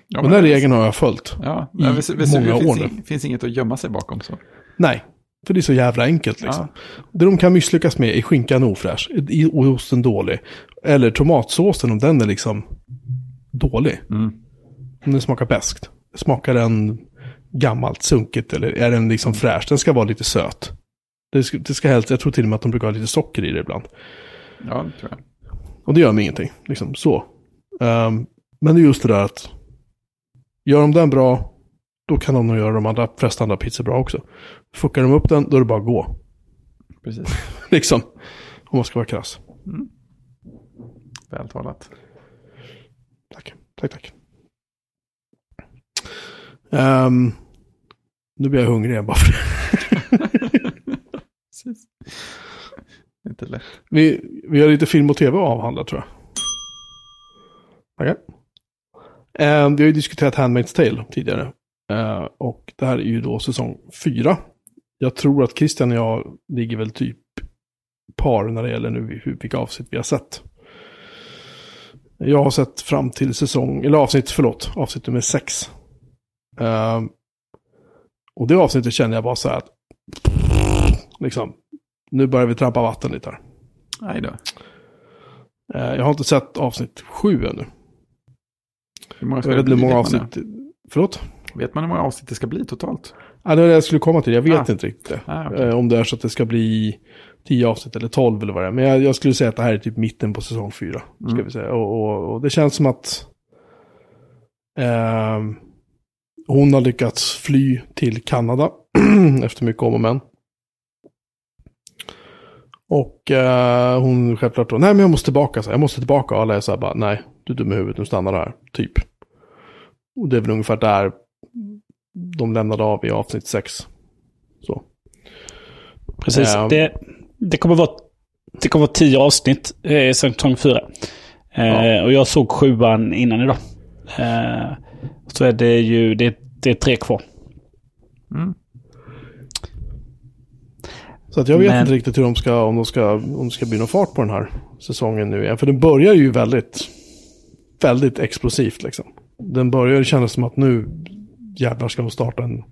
Ja, Men den regeln har jag följt. Ja, i Vesuvio många finns, år nu. ing- finns inget att gömma sig bakom så. Nej, för det är så jävla enkelt liksom. Det de kan misslyckas med är skinkan ofräsch, i- och osten dålig. Eller tomatsåsen om den är liksom dålig. Mm. Om den smakar beskt. Smakar den gammalt, sunkigt eller är den liksom fräsch? Den ska vara lite söt. Det ska, det ska helst, jag tror till och med att de brukar ha lite socker i det ibland. Ja, det tror jag. Och det gör mig ingenting. Liksom så. Ehm, men det är just det där att gör de den bra, då kan de nog göra de andra, flesta andra pizzor bra också. Fuckar de upp den, då är det bara att gå. Precis. liksom. Om man ska vara krass. Vältalat. Tack, tack, tack. Ehm, nu blir jag hungrig igen bara för det. Inte lätt. vi, vi har lite film och tv att avhandla tror jag. Tackar. Ehm, vi har ju diskuterat Handmaid's Tale tidigare. Ehm, och det här är ju då säsong fyra. Jag tror att Christian och jag ligger väl typ par när det gäller nu hur- vilka avsnitt vi har sett. Jag har sett fram till säsong, eller avsnitt, förlåt, avsnitt nummer sex. Ehm, och det avsnittet känner jag bara så här att liksom, nu börjar vi trampa vatten lite här. Nej då. Eh, jag har inte sett avsnitt sju ännu. Hur många Jag vet inte hur många avsnitt. Förlåt? Vet man hur många avsnitt det ska bli totalt? Ja, det var det jag skulle komma till. Jag vet Ah. inte riktigt. Ah, okej. Eh, om det är så att det ska bli 10 avsnitt eller 12 eller vad det är. Men jag, jag skulle säga att det här är typ mitten på säsong 4. Ska Mm. vi säga. Och, och, och det känns som att ehm, hon har lyckats fly till Kanada efter mycket om och men. Och eh, hon självklart då, nej men jag måste tillbaka, så jag måste tillbaka. Och alla är så här bara, nej, du är dum i huvudet, nu stannar du här, typ. Och det är väl ungefär där de lämnade av i avsnitt 6. Så. Precis. Ja. Det, det kommer vara det kommer vara tio avsnitt i säsong fyra. Eh, Ja. Och jag såg sjuan innan idag. Eh, så är det ju det, det är tre kvar. Mm. Så att jag vet Men- inte riktigt hur de ska, om, de ska, om det ska bli någon fart på den här säsongen nu igen. För den börjar ju väldigt, väldigt explosivt liksom. Den börjar, det kändes som att nu jävlar ska de starta en,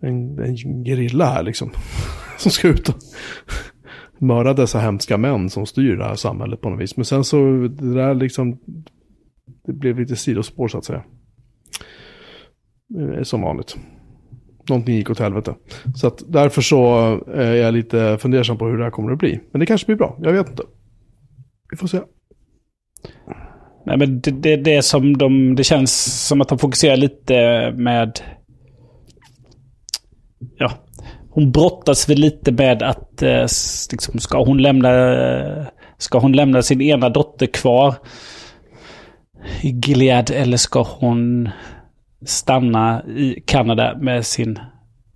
en, en gerilla här liksom. Som ska ut och mörda dessa hemska män som styr det här samhället på något vis. Men sen så, det där liksom, det blev lite sidospår så att säga. Eh, som vanligt. Någonting gick åt helvete. Så att därför så eh, är jag lite fundersam på hur det här kommer att bli. Men det kanske blir bra, jag vet inte. Vi får se. Nej, men det, det, det, som de, det känns som att de fokuserar lite med... Ja, hon brottas väl lite med att eh, liksom, ska, hon lämna, ska hon lämna sin ena dotter kvar i Gilead eller ska hon stanna i Kanada med sin,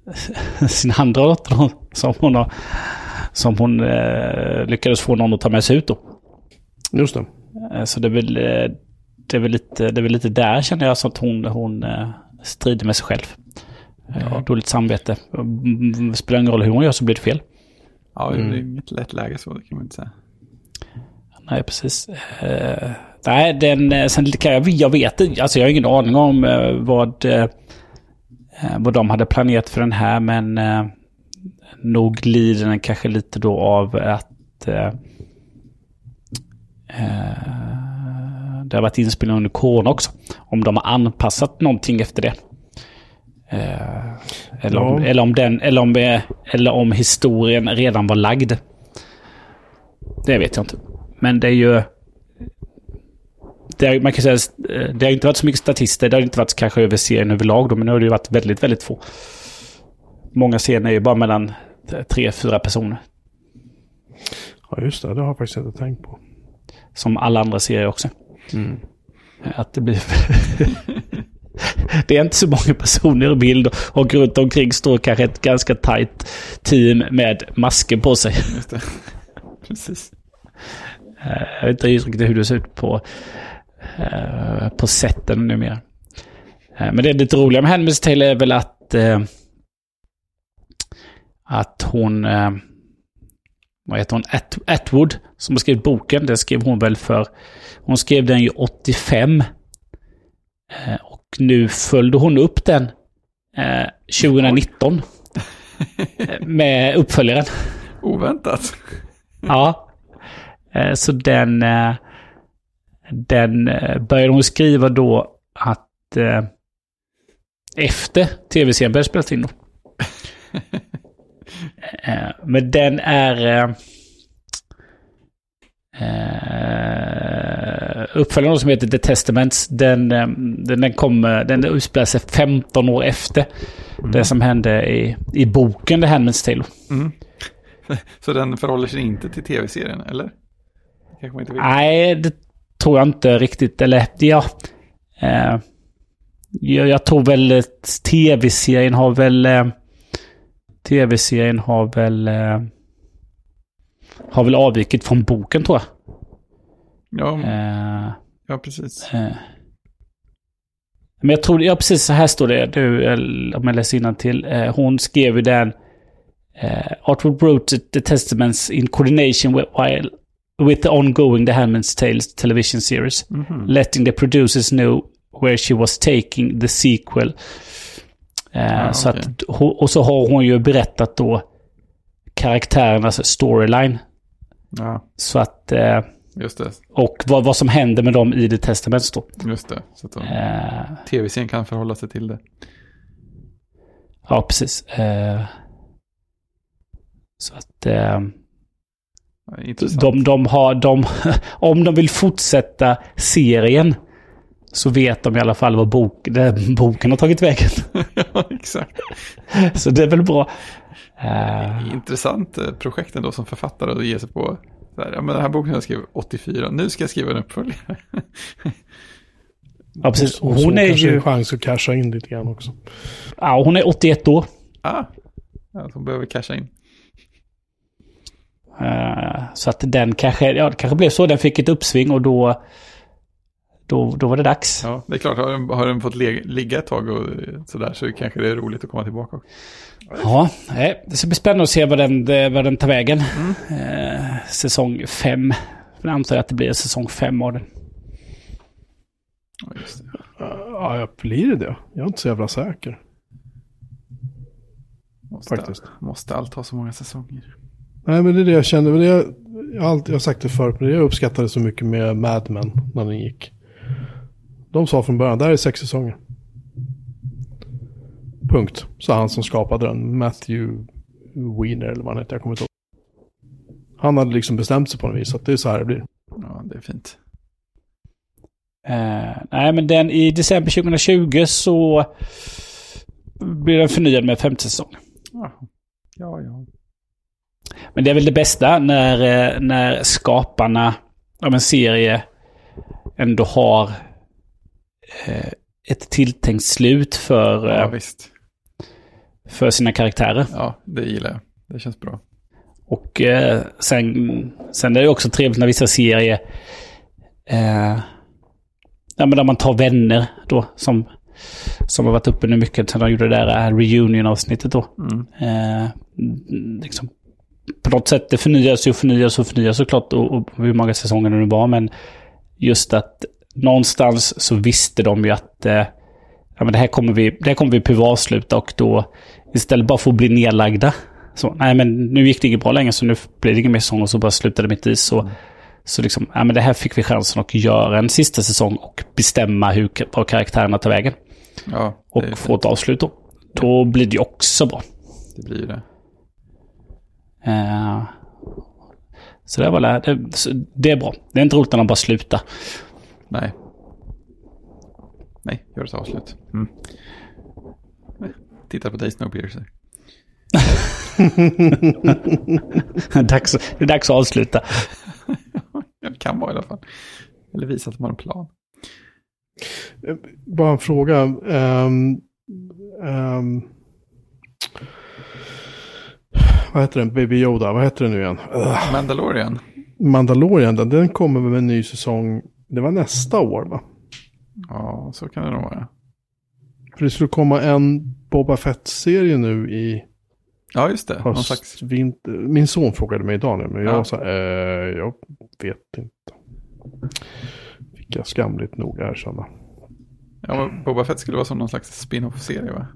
sin andra dotter som hon, har, som hon eh, lyckades få någon att ta med sig ut då. Just det. Eh, Så det är väl, eh, det är väl, lite, det är väl lite där känner jag så att hon, hon eh, strider med sig själv. Ja. Dåligt samvete. Mm, Spelar ingen roll hur hon gör så blir det fel. Ja, det Mm. är inget lätt läge så, det kan man inte säga. Nej, precis. Eh, nej, den, sen kan jag, jag vet inte, alltså jag har ingen aning om eh, vad, eh, vad de hade planerat för den här, men nog lider den kanske lite då av att eh, det har varit inspelning under corona också. Om de har anpassat någonting efter det. Eh, eller, om, Ja. eller, om den, eller, om, eller om historien redan var lagd. Det vet jag inte. Men det är ju... Det är, man kan säga, eh, det har inte varit så mycket statister. Det har inte varit kanske över serien överlag då, men nu har det ju varit väldigt, väldigt få. Många scener är ju bara mellan tre, fyra personer. Ja, just det. Det har jag faktiskt inte tänkt på. Som alla andra serier också. Mm. Att det blir... det är inte så många personer i bild och runt omkring står kanske ett ganska tajt team med masker på sig. Precis. Eh, Jag vet inte riktigt hur det ser ut på, eh, på sätten numera. Eh, Men det är lite roliga med Handmaid's Tale är väl att, att hon, vad heter hon, At Atwood, som har skrivit boken, det skrev hon väl för, hon skrev den ju 85. Eh, Och nu följde hon upp den eh, 2019 eh, med uppföljaren. Oväntat. Ja. Eh, Så den, eh, den eh, började hon skriva då att eh, efter tv-serien började spelas in då. Eh, Men den är... eh, Uppföljaren som heter The Testaments, den, den, den, kom, den utspelar sig 15 år efter det som hände i, i boken The Handmaid's Tale. Mm. Så den förhåller sig inte till tv-serien, eller? Nej, det tror jag inte riktigt. Eller ja. Eh, jag, jag tror väl tv-serien har väl... Eh, tv-serien har väl... Eh, har väl avvikit från boken tror jag. Ja, Eh, ja precis. eh. Men jag tror, ja precis så här står det, du, eller om jag läser till. Eh, hon skrev ju den... Eh, Artwood wrote the testaments in coordination with, while, with the ongoing The Handmaid's Tales television series. Mhm. letting the producers know where she was taking the sequel. Eh, Ah, så att, och så har hon ju berättat då karaktärernas storyline. Ja, Så att... Eh, just det. och vad, vad som händer med dem i The Testaments då. Just det. Så att de, Eh, tv-serien kan förhålla sig till det. ja, precis. Eh, så att... Ja, Intressant. de, de har... De, om de vill fortsätta serien så vet de i alla fall vad bok, boken har tagit vägen. ja, exakt. Så det är väl bra. Eh, Intressant eh, projekt ändå som författare att ge sig på. Så här, ja, men den här boken jag skrev 84, nu ska jag skriva en uppföljare. ja, precis. Och så Hon är kanske ju... en chans att casha in lite grann också. Ja, hon är 81 år. ah, ja, de behöver casha in. Eh, så att den kanske, ja det kanske blev så. Den fick ett uppsving och då, då, då var det dags. Ja, det är klart, har den, har den fått le- ligga ett tag och eh, sådär så kanske det är roligt att komma tillbaka. Ja, nej, det ska bli spännande att se vad den, vad den tar vägen. Eh, säsong 5. Jag antar att det blir säsong 5 av den. Ja, just det. Ja, jag blir det det? Jag är inte så jävla säker. Måste, Faktiskt. måste allt ha så många säsonger? Nej, men det är det jag kände. Men det jag, jag, har alltid, jag har sagt det förut, men det jag uppskattade så mycket med Mad Men när den gick. De sa från början, där är sex säsonger. Punkt. Sa han som skapade den, Matthew Weiner eller vad han heter, jag kommer inte ihåg. Han hade liksom bestämt sig på något vis, att det är så här det blir. Ja, det är fint. Eh, nej, men den i december 2020 så blir den förnyad med femte säsong. Ja, ja. ja. Men det är väl det bästa när, eh, när skaparna av en serie ändå har ett tilltänkt slut för, ja eh, visst. för sina karaktärer. Ja, det gillar jag. Det känns bra. Och eh, sen, sen är det också trevligt när vissa serier... Eh, ja, men där man tar vänner då, som, som har varit uppe nu mycket sen de gjorde det där eh, reunion-avsnittet då. Mm. Eh, liksom, på något sätt, det förnyas och förnyas och förnyas såklart och, och hur många säsonger det nu var, men just att någonstans så visste de ju att eh, ja, men det här kommer vi, det här kommer vi behöva avsluta och då istället bara för att bli nedlagda. Så, nej men nu gick det inget bra längre så nu blir det ingen mer säsong och så bara slutade mitt i. Så, så liksom, ja men det här fick vi chansen att göra en sista säsong och bestämma hur, var karaktärerna tar vägen. Ja, Och få fint. ett avslut då. Då blir det ju också bra. det blir det. Eh, så det, var, det, det är bra. Det är inte roligt när de bara slutar. Nej. Nej, gör ett avslut. Mm. Titta på dig Snowpiercer. dags, det är dags att avsluta. Det kan vara i alla fall. Eller visa att de har en plan. Bara en fråga. ehm, ehm, vad heter den? Baby Yoda, vad heter den nu igen? Mandalorian. Mandalorian, den, den kommer med en ny säsong. Det var nästa år va? Ja, så kan det nog vara. För det skulle komma en Boba Fett-serie nu i Ja, just det. Höst, slags... vinter. Min son frågade mig idag nu, men jag Ja. så här, eh, jag vet inte. Fick jag skamligt nog erkänna. Ja, Boba Fett skulle vara som någon slags spin-off-serie va?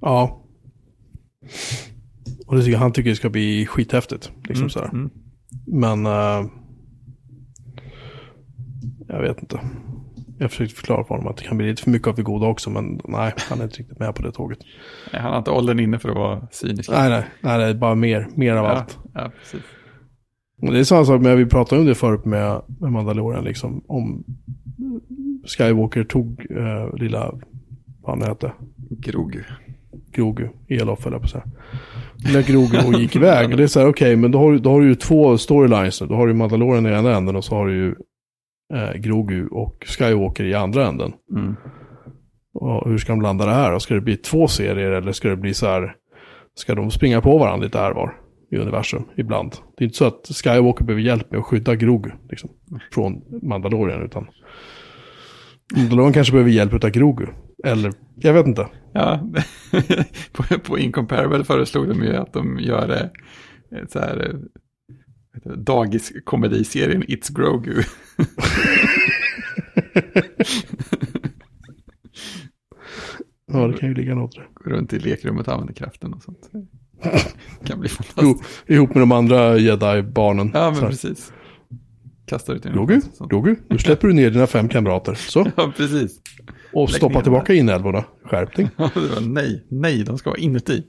Ja. Och det tycker, han tycker det ska bli skithäftigt. Liksom Mm, sådär. mm. Men... eh, jag vet inte. Jag försökte förklara för honom att det kan bli lite för mycket av det goda också. Men nej, han är inte riktigt med på det tåget. Nej, Han har inte åldern inne för att vara cynisk. Nej, nej. Nej, är bara mer, mer av ja, allt. ja, precis. Det är samma sak med, vi pratade om det förut med, med Mandalorian, liksom. Om Skywalker tog eh, lilla, vad han hette, Grogu. Grogu, Elof eller på så här. Lilla Grogu och gick iväg. Och det är så här, okej, men då har, då har du ju två storylines nu. Då har du Mandalorian i ena änden och så har du ju eh, Grogu och Skywalker i andra änden. Mm. Och hur ska de landa det här? då? Ska det bli två serier eller ska det bli så här, ska de springa på varandra lite här var i universum ibland? Det är inte så att Skywalker behöver hjälp med att skydda Grogu liksom, från Mandalorian, utan Mandalorian kanske behöver hjälp av Grogu. Eller, jag vet inte. Ja, på, på Incomparable föreslog de ju att de gör det eh, så här eh, vad heter det, dagiskomediserien It's Grogu. Ja, det kan ju ligga något i det. Går runt i lekrummet och använder kraften och sånt. kan bli Jo, fantastiskt. ihop med de andra jedi-barnen. Ja, men precis. Kastar ut den. Grogu. Grogu, nu släpper du ner dina fem kamrater. Så, Ja, precis. och stoppa tillbaka inälvorna. Skärpning. Ja, det nej, nej, de ska vara inuti.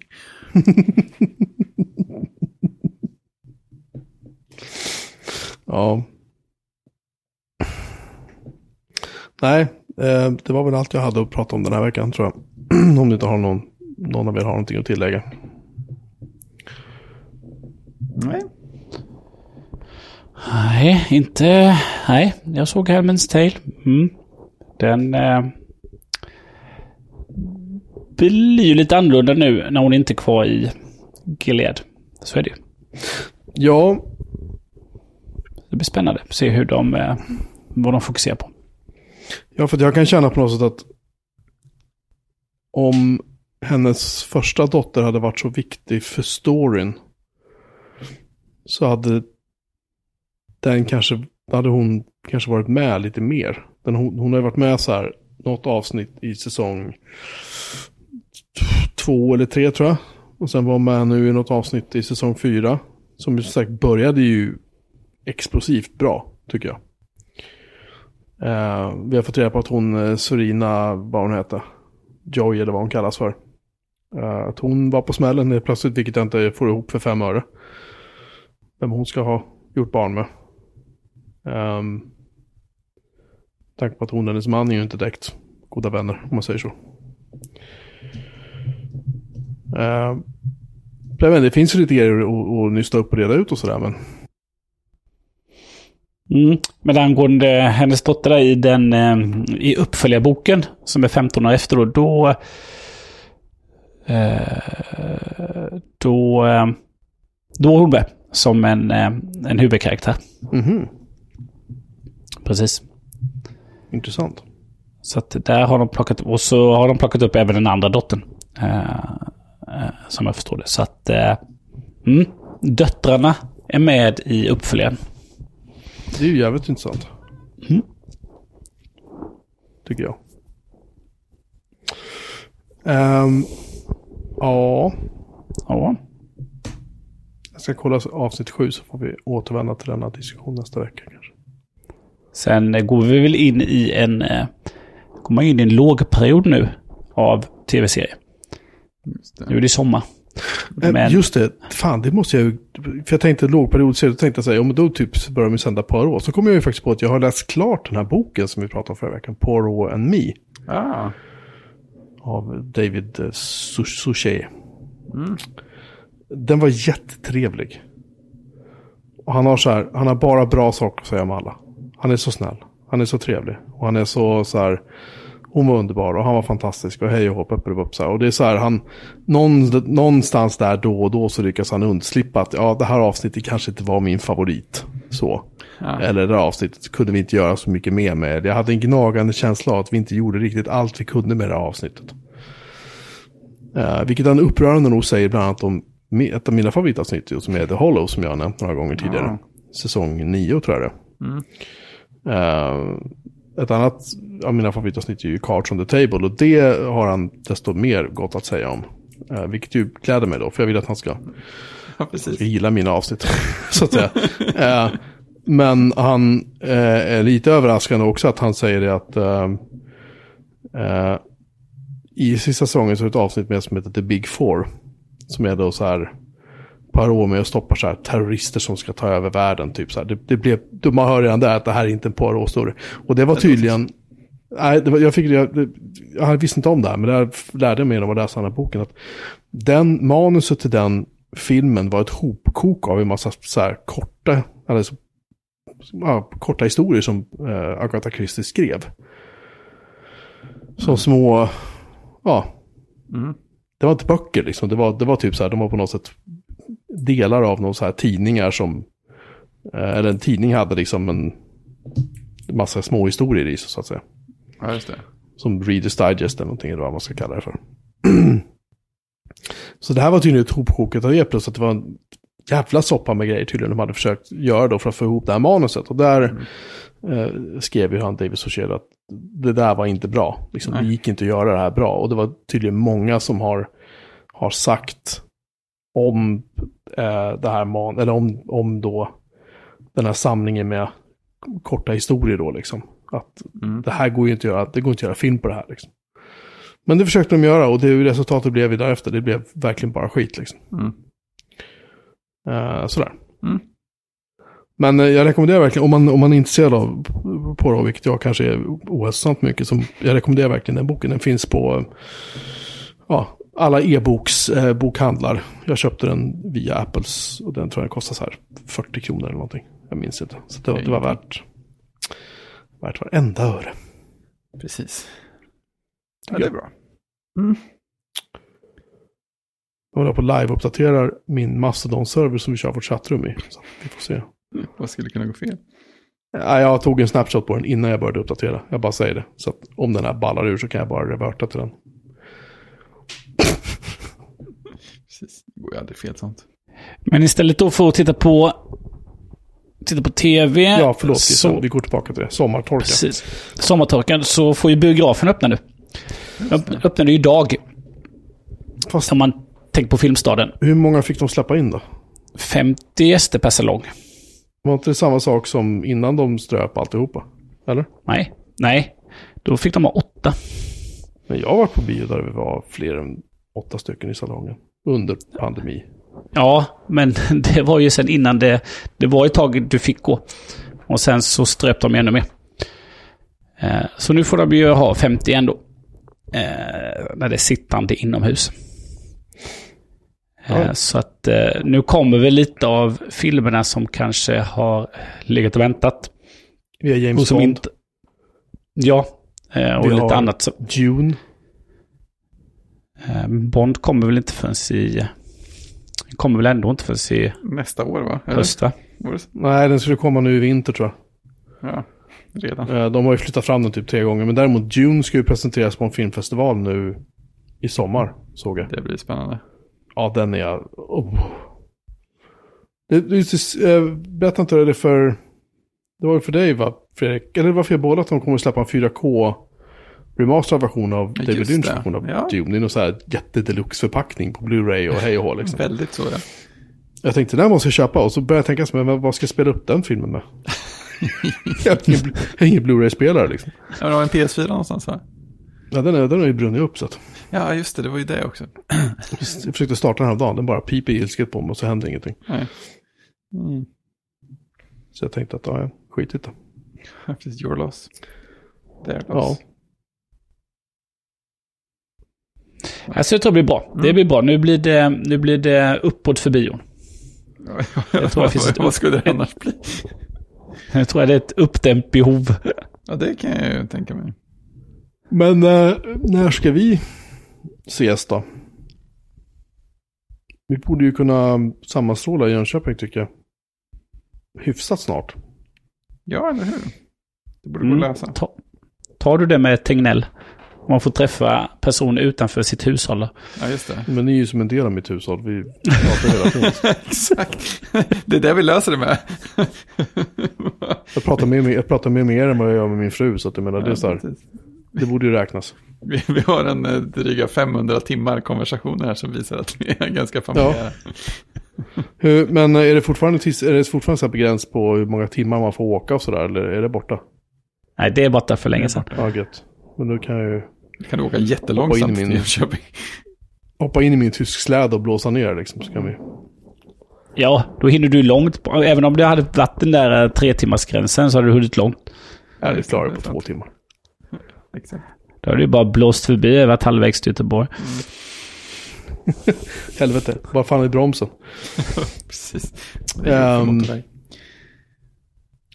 Ja. Nej, eh, det var väl allt jag hade att prata om den här veckan tror jag. om ni inte har någon, någon av er har någonting att tillägga. Nej. Nej, inte... Nej, jag såg Helmens Tale. Mm. Den... Eh, blir ju lite annorlunda nu när hon inte är kvar i Gilead. Så är det ju. Ja, det blir spännande att se hur de... Eh, vad de fokuserar på. ja, för jag kan känna på något sätt att om hennes första dotter hade varit så viktig för storyn så hade den kanske, hade hon kanske varit med lite mer. Den, hon, hon har ju varit med så här, något avsnitt i säsong två eller tre tror jag. Och sen var hon med nu i något avsnitt i säsong fyra. Som ju som sagt började ju explosivt bra, tycker jag. Eh, vi har fått reda på att hon, eh, Sorina, vad hon heter, Joy eller vad hon kallas för. Eh, att hon var på smällen helt plötsligt, vilket jag inte får ihop för fem öre. Vem hon ska ha gjort barn med. Eh, Tack på att hon och hennes man är ju inte direkt goda vänner, om man säger så. Eh, det finns ju lite grejer att, att nysta upp och reda ut och sådär, men Mm. Men angående hennes dotter där i den eh, i uppföljarboken som är 15 år efter då, då eh, då, eh, då är hon med som en, en huvudkaraktär. mhm, Precis. intressant. Så att där har de plockat och så har de plockat upp även den andra dottern. Som jag förstår det. Så att mm, döttrarna är med i uppföljaren. Det är ju jävligt intressant. Mm. Tycker jag. Ehm, ja, Ja. jag ska kolla avsnitt sju så får vi återvända till denna diskussion nästa vecka kanske. Sen eh, går vi väl in i en, eh, går man in i en lågperiod nu av tv-serier. Nu är det sommar. Eh, Men- Just det, fan det måste jag ju, för jag tänkte lågperiodserie, då tänkte jag säga, ja men då typ börjar de sända Poirot. Så kom jag ju faktiskt på att jag har läst klart den här boken som vi pratade om förra veckan, Poirot and Me, Ah, av David eh, Su- Suchet. mm. Den var jättetrevlig. Och han har så här, han har bara bra saker att säga om alla. Han är så snäll, han är så trevlig. Och han är så så här, hon var underbar och han var fantastisk och hej och hopp, upp och så här. Och det är så här, han, någon, någonstans där då och då så lyckas han undslippa att ja, det här avsnittet kanske inte var min favorit. Så. Ja. Eller det här avsnittet kunde vi inte göra så mycket mer med. Jag hade en gnagande känsla av att vi inte gjorde riktigt allt vi kunde med det här avsnittet. Uh, vilket han upprörande nog säger bland annat om ett av mina favoritavsnitt som är The Hollow som jag har nämnt några gånger tidigare. Ja. Säsong 9 tror jag det Mm. är. Ett annat av mina favoritavsnitt är ju Cards on the Table och det har han desto mer gott att säga om. Eh, vilket ju gläder mig då, för jag vill att han ska ja, ska gilla mina avsnitt. så att säga. Eh, men han eh, är lite överraskande också att han säger det att eh, eh, i sista säsongen så är det ett avsnitt med som heter The Big Four. Som är då så här Poirot med och stoppar så här terrorister som ska ta över världen. Typ så här. Det, det blev, man hör redan där att det här är inte en Poirot-story. Och det var tydligen, nej, var, jag, fick, jag, jag visste inte om det här, men det här lärde jag mig genom att läsa den här boken. Att den manuset till den filmen var ett hopkok av en massa så här korta, eller så, ja, korta historier som eh, Agatha Christie skrev. Som små, ja, Mm. det var inte böcker liksom. Det var, det var typ så här, de var på något sätt delar av någon så här tidningar som, eh, eller en tidning hade liksom en massa små historier i sig så att säga. Ja, just det. Som Reader's Digest eller någonting eller vad man ska kalla det för. så det här var tydligen ett hopkok av det plus att det var en jävla soppa med grejer tydligen de hade försökt göra då för att få ihop det här manuset. Och där eh, skrev ju han David Socher att det där var inte bra. Liksom, det gick inte att göra det här bra. Och det var tydligen många som har, har sagt om eh, det här man, eller om, om då den här samlingen med korta historier då liksom. Att Mm. det här går ju inte att göra, det går inte att göra film på det här liksom. Men det försökte de göra och det resultatet blev ju därefter. Det blev verkligen bara skit liksom. Mm. Eh, sådär. Mm. Men eh, jag rekommenderar verkligen, om man, om man är intresserad av på det, vilket jag kanske är ohälsosamt mycket, som, jag rekommenderar verkligen den boken. Den finns på ja, alla e-boks eh. Jag köpte den via Apples och den tror jag kostar så här 40 kronor eller någonting. Jag minns inte. Så det, var- det var värt, värt varenda öre. Precis. Ja, det är bra. Jag håller på live-uppdaterar min Mastodon-server som vi kör vårt chattrum i. Så vi får se. Vad skulle kunna gå fel? Ja, jag tog en snapshot på den innan jag började uppdatera. Jag bara säger det. Så att om den här ballar ur så kan jag bara reverta till den. Precis. Det går ju aldrig fel sånt. Men istället då för att titta på, titta på tv. Ja, förlåt. så. Vi går tillbaka till det. Sommartorka. Precis. Sommartorkan så får ju biografen öppna nu. Öpp- Öppnade ju idag. Fast Om man tänker på Filmstaden. hur många fick de släppa in då? 50 gäster per salong. Var inte det samma sak som innan de ströp alltihopa? Eller? Nej, nej. Då fick de ha åtta. Men jag varit på bio där vi var fler än åtta stycken i salongen. Under pandemi. Ja, men det var ju sen innan det... Det var ett tag du fick gå. Och sen så ströp de ännu mer. Eh, Så nu får de ju ha 50 ändå. Eh, När det är sittande inomhus. Eh, Ja. Så att eh, nu kommer väl lite av filmerna som kanske har legat och väntat. Vi har James Bond, inte... Ja, eh, och Vi lite annat. Dune. Eh, Bond kommer väl inte förrän i... Kommer väl ändå inte förrän i Nästa år va? Eller? höst va? Var det? Nej, den skulle komma nu i vinter tror jag. Ja, redan. Eh, De har ju flyttat fram den typ tre gånger. Men däremot Dune ska ju presenteras på en filmfestival nu i sommar, såg jag. Det blir spännande. Ja, den är jag... Oh. Det, det, är just- eh, berätta inte det för... Det var ju för dig va, Fredrik? Eller varför jag båda att de kommer att släppa en 4K remasterad version av David just Lynch det. version av Ja. Dune. Det är någon så här jättedeluxe-förpackning på Blu-ray och hej och hå liksom. Väldigt så ja. Jag tänkte den måste jag köpa och så började jag tänka men vad- ska jag spela upp den filmen med? jag har ingen, har Blu-ray-spelare liksom. Ja, det var en PS4 någonstans va? Ja, den, är, den har ju brunnit upp så att. Ja, just det. Det var ju det också. Jag försökte starta den här dagen, den bara piper ilsket på mig och så händer ingenting. Nej. Mm. Så jag tänkte att, ja, skit det. Precis, your loss. Their Ja. loss. Alltså jag tror det blir bra. Det blir bra. Nu blir det, nu blir det uppåt för bion. Jag tror det finns ett- Vad skulle det annars bli? Jag tror det är ett uppdämt behov. Ja, det kan jag ju tänka mig. Men eh, när ska vi ses då? Vi borde ju kunna sammanstråla i Jönköping tycker jag. Hyfsat snart. Ja, eller hur? Det borde gå Mm. att lösa. Ta, tar du det med Tegnell? Man får träffa personer utanför sitt hushåll. Ja, just det. Men ni är ju som en del av mitt hushåll. Vi pratar hela tiden. Exakt. Det är det vi löser det med. Jag pratar mer med, jag pratar mer med er än vad jag gör med min fru. Så att jag menar, det, är så här, det borde ju räknas. vi, vi har en eh, dryga 500 timmar konversationer här som visar att vi är ganska familjära. Hur, men är det fortfarande, är det fortfarande så här begräns på hur många timmar man får åka och sådär? Eller är det borta? Nej, det är borta för länge sedan. Ja, gött. Men då kan jag ju Kan du åka Hoppa in jättelångsamt i min- till Jönköping? hoppa in i min tysk släd och blåsa ner liksom. Så kan vi... Ja, då hinner du långt. Även om det hade varit den där eh, tre timmars gränsen så hade du hunnit långt. Ja, det klarar på två timmar. Exakt. Då hade du bara blåst förbi över ett halvvägs till Göteborg. Helvete, vad fan är bromsen? Precis. Motorväg.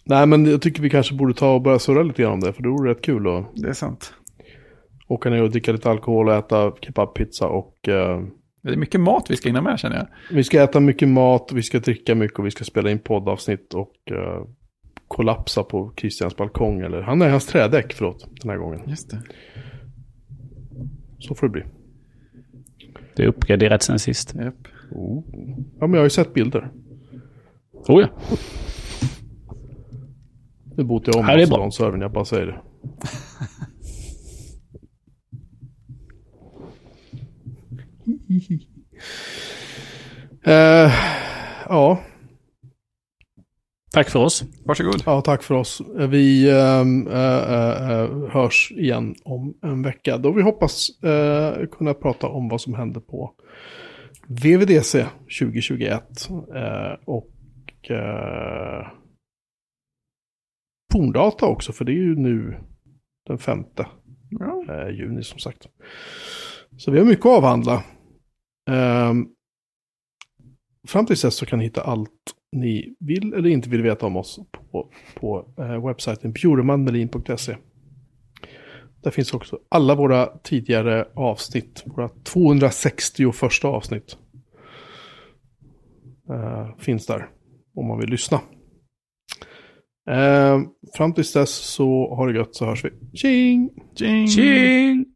Nej, men jag tycker vi kanske borde ta och börja surra lite grann om det. För det vore rätt kul att Det är sant. Åka ner och dricka lite alkohol och äta kebabpizza. Och eh, Det är mycket mat vi ska hinna med känner jag. vi ska äta mycket mat, vi ska dricka mycket och vi ska spela in poddavsnitt och eh, kollapsa på Christians balkong. Eller han är hans trädäck, förlåt, den här gången. Just det. Så får det bli. Det är uppgraderat sen sist. Japp. Oh. Ja, men jag har ju sett bilder. Oh ja. Nu botar jag om Ja, det är bra. Mastodon-servern, jag bara säger det. Eh, ja, Tack för oss. Varsågod. ja, tack för oss. Vi ehm, eh, eh, eh, hörs igen om en vecka. Då vi hoppas eh, kunna prata om vad som hände på VVDC 2021. Eh, och eh, Forndata också, för det är ju nu den femte Ja. eh, juni som sagt. Så vi har mycket att avhandla. Ehm, fram tills dess så kan ni hitta allt ni vill eller inte vill veta om oss på, på eh, webbsajten bjuremanmelin.se. Där finns också alla våra tidigare avsnitt, våra 260 första avsnitt. Eh, finns där om man vill lyssna. Ehm, fram tills dess så har det gött så hörs vi. Tjing! Tjing! Tjing!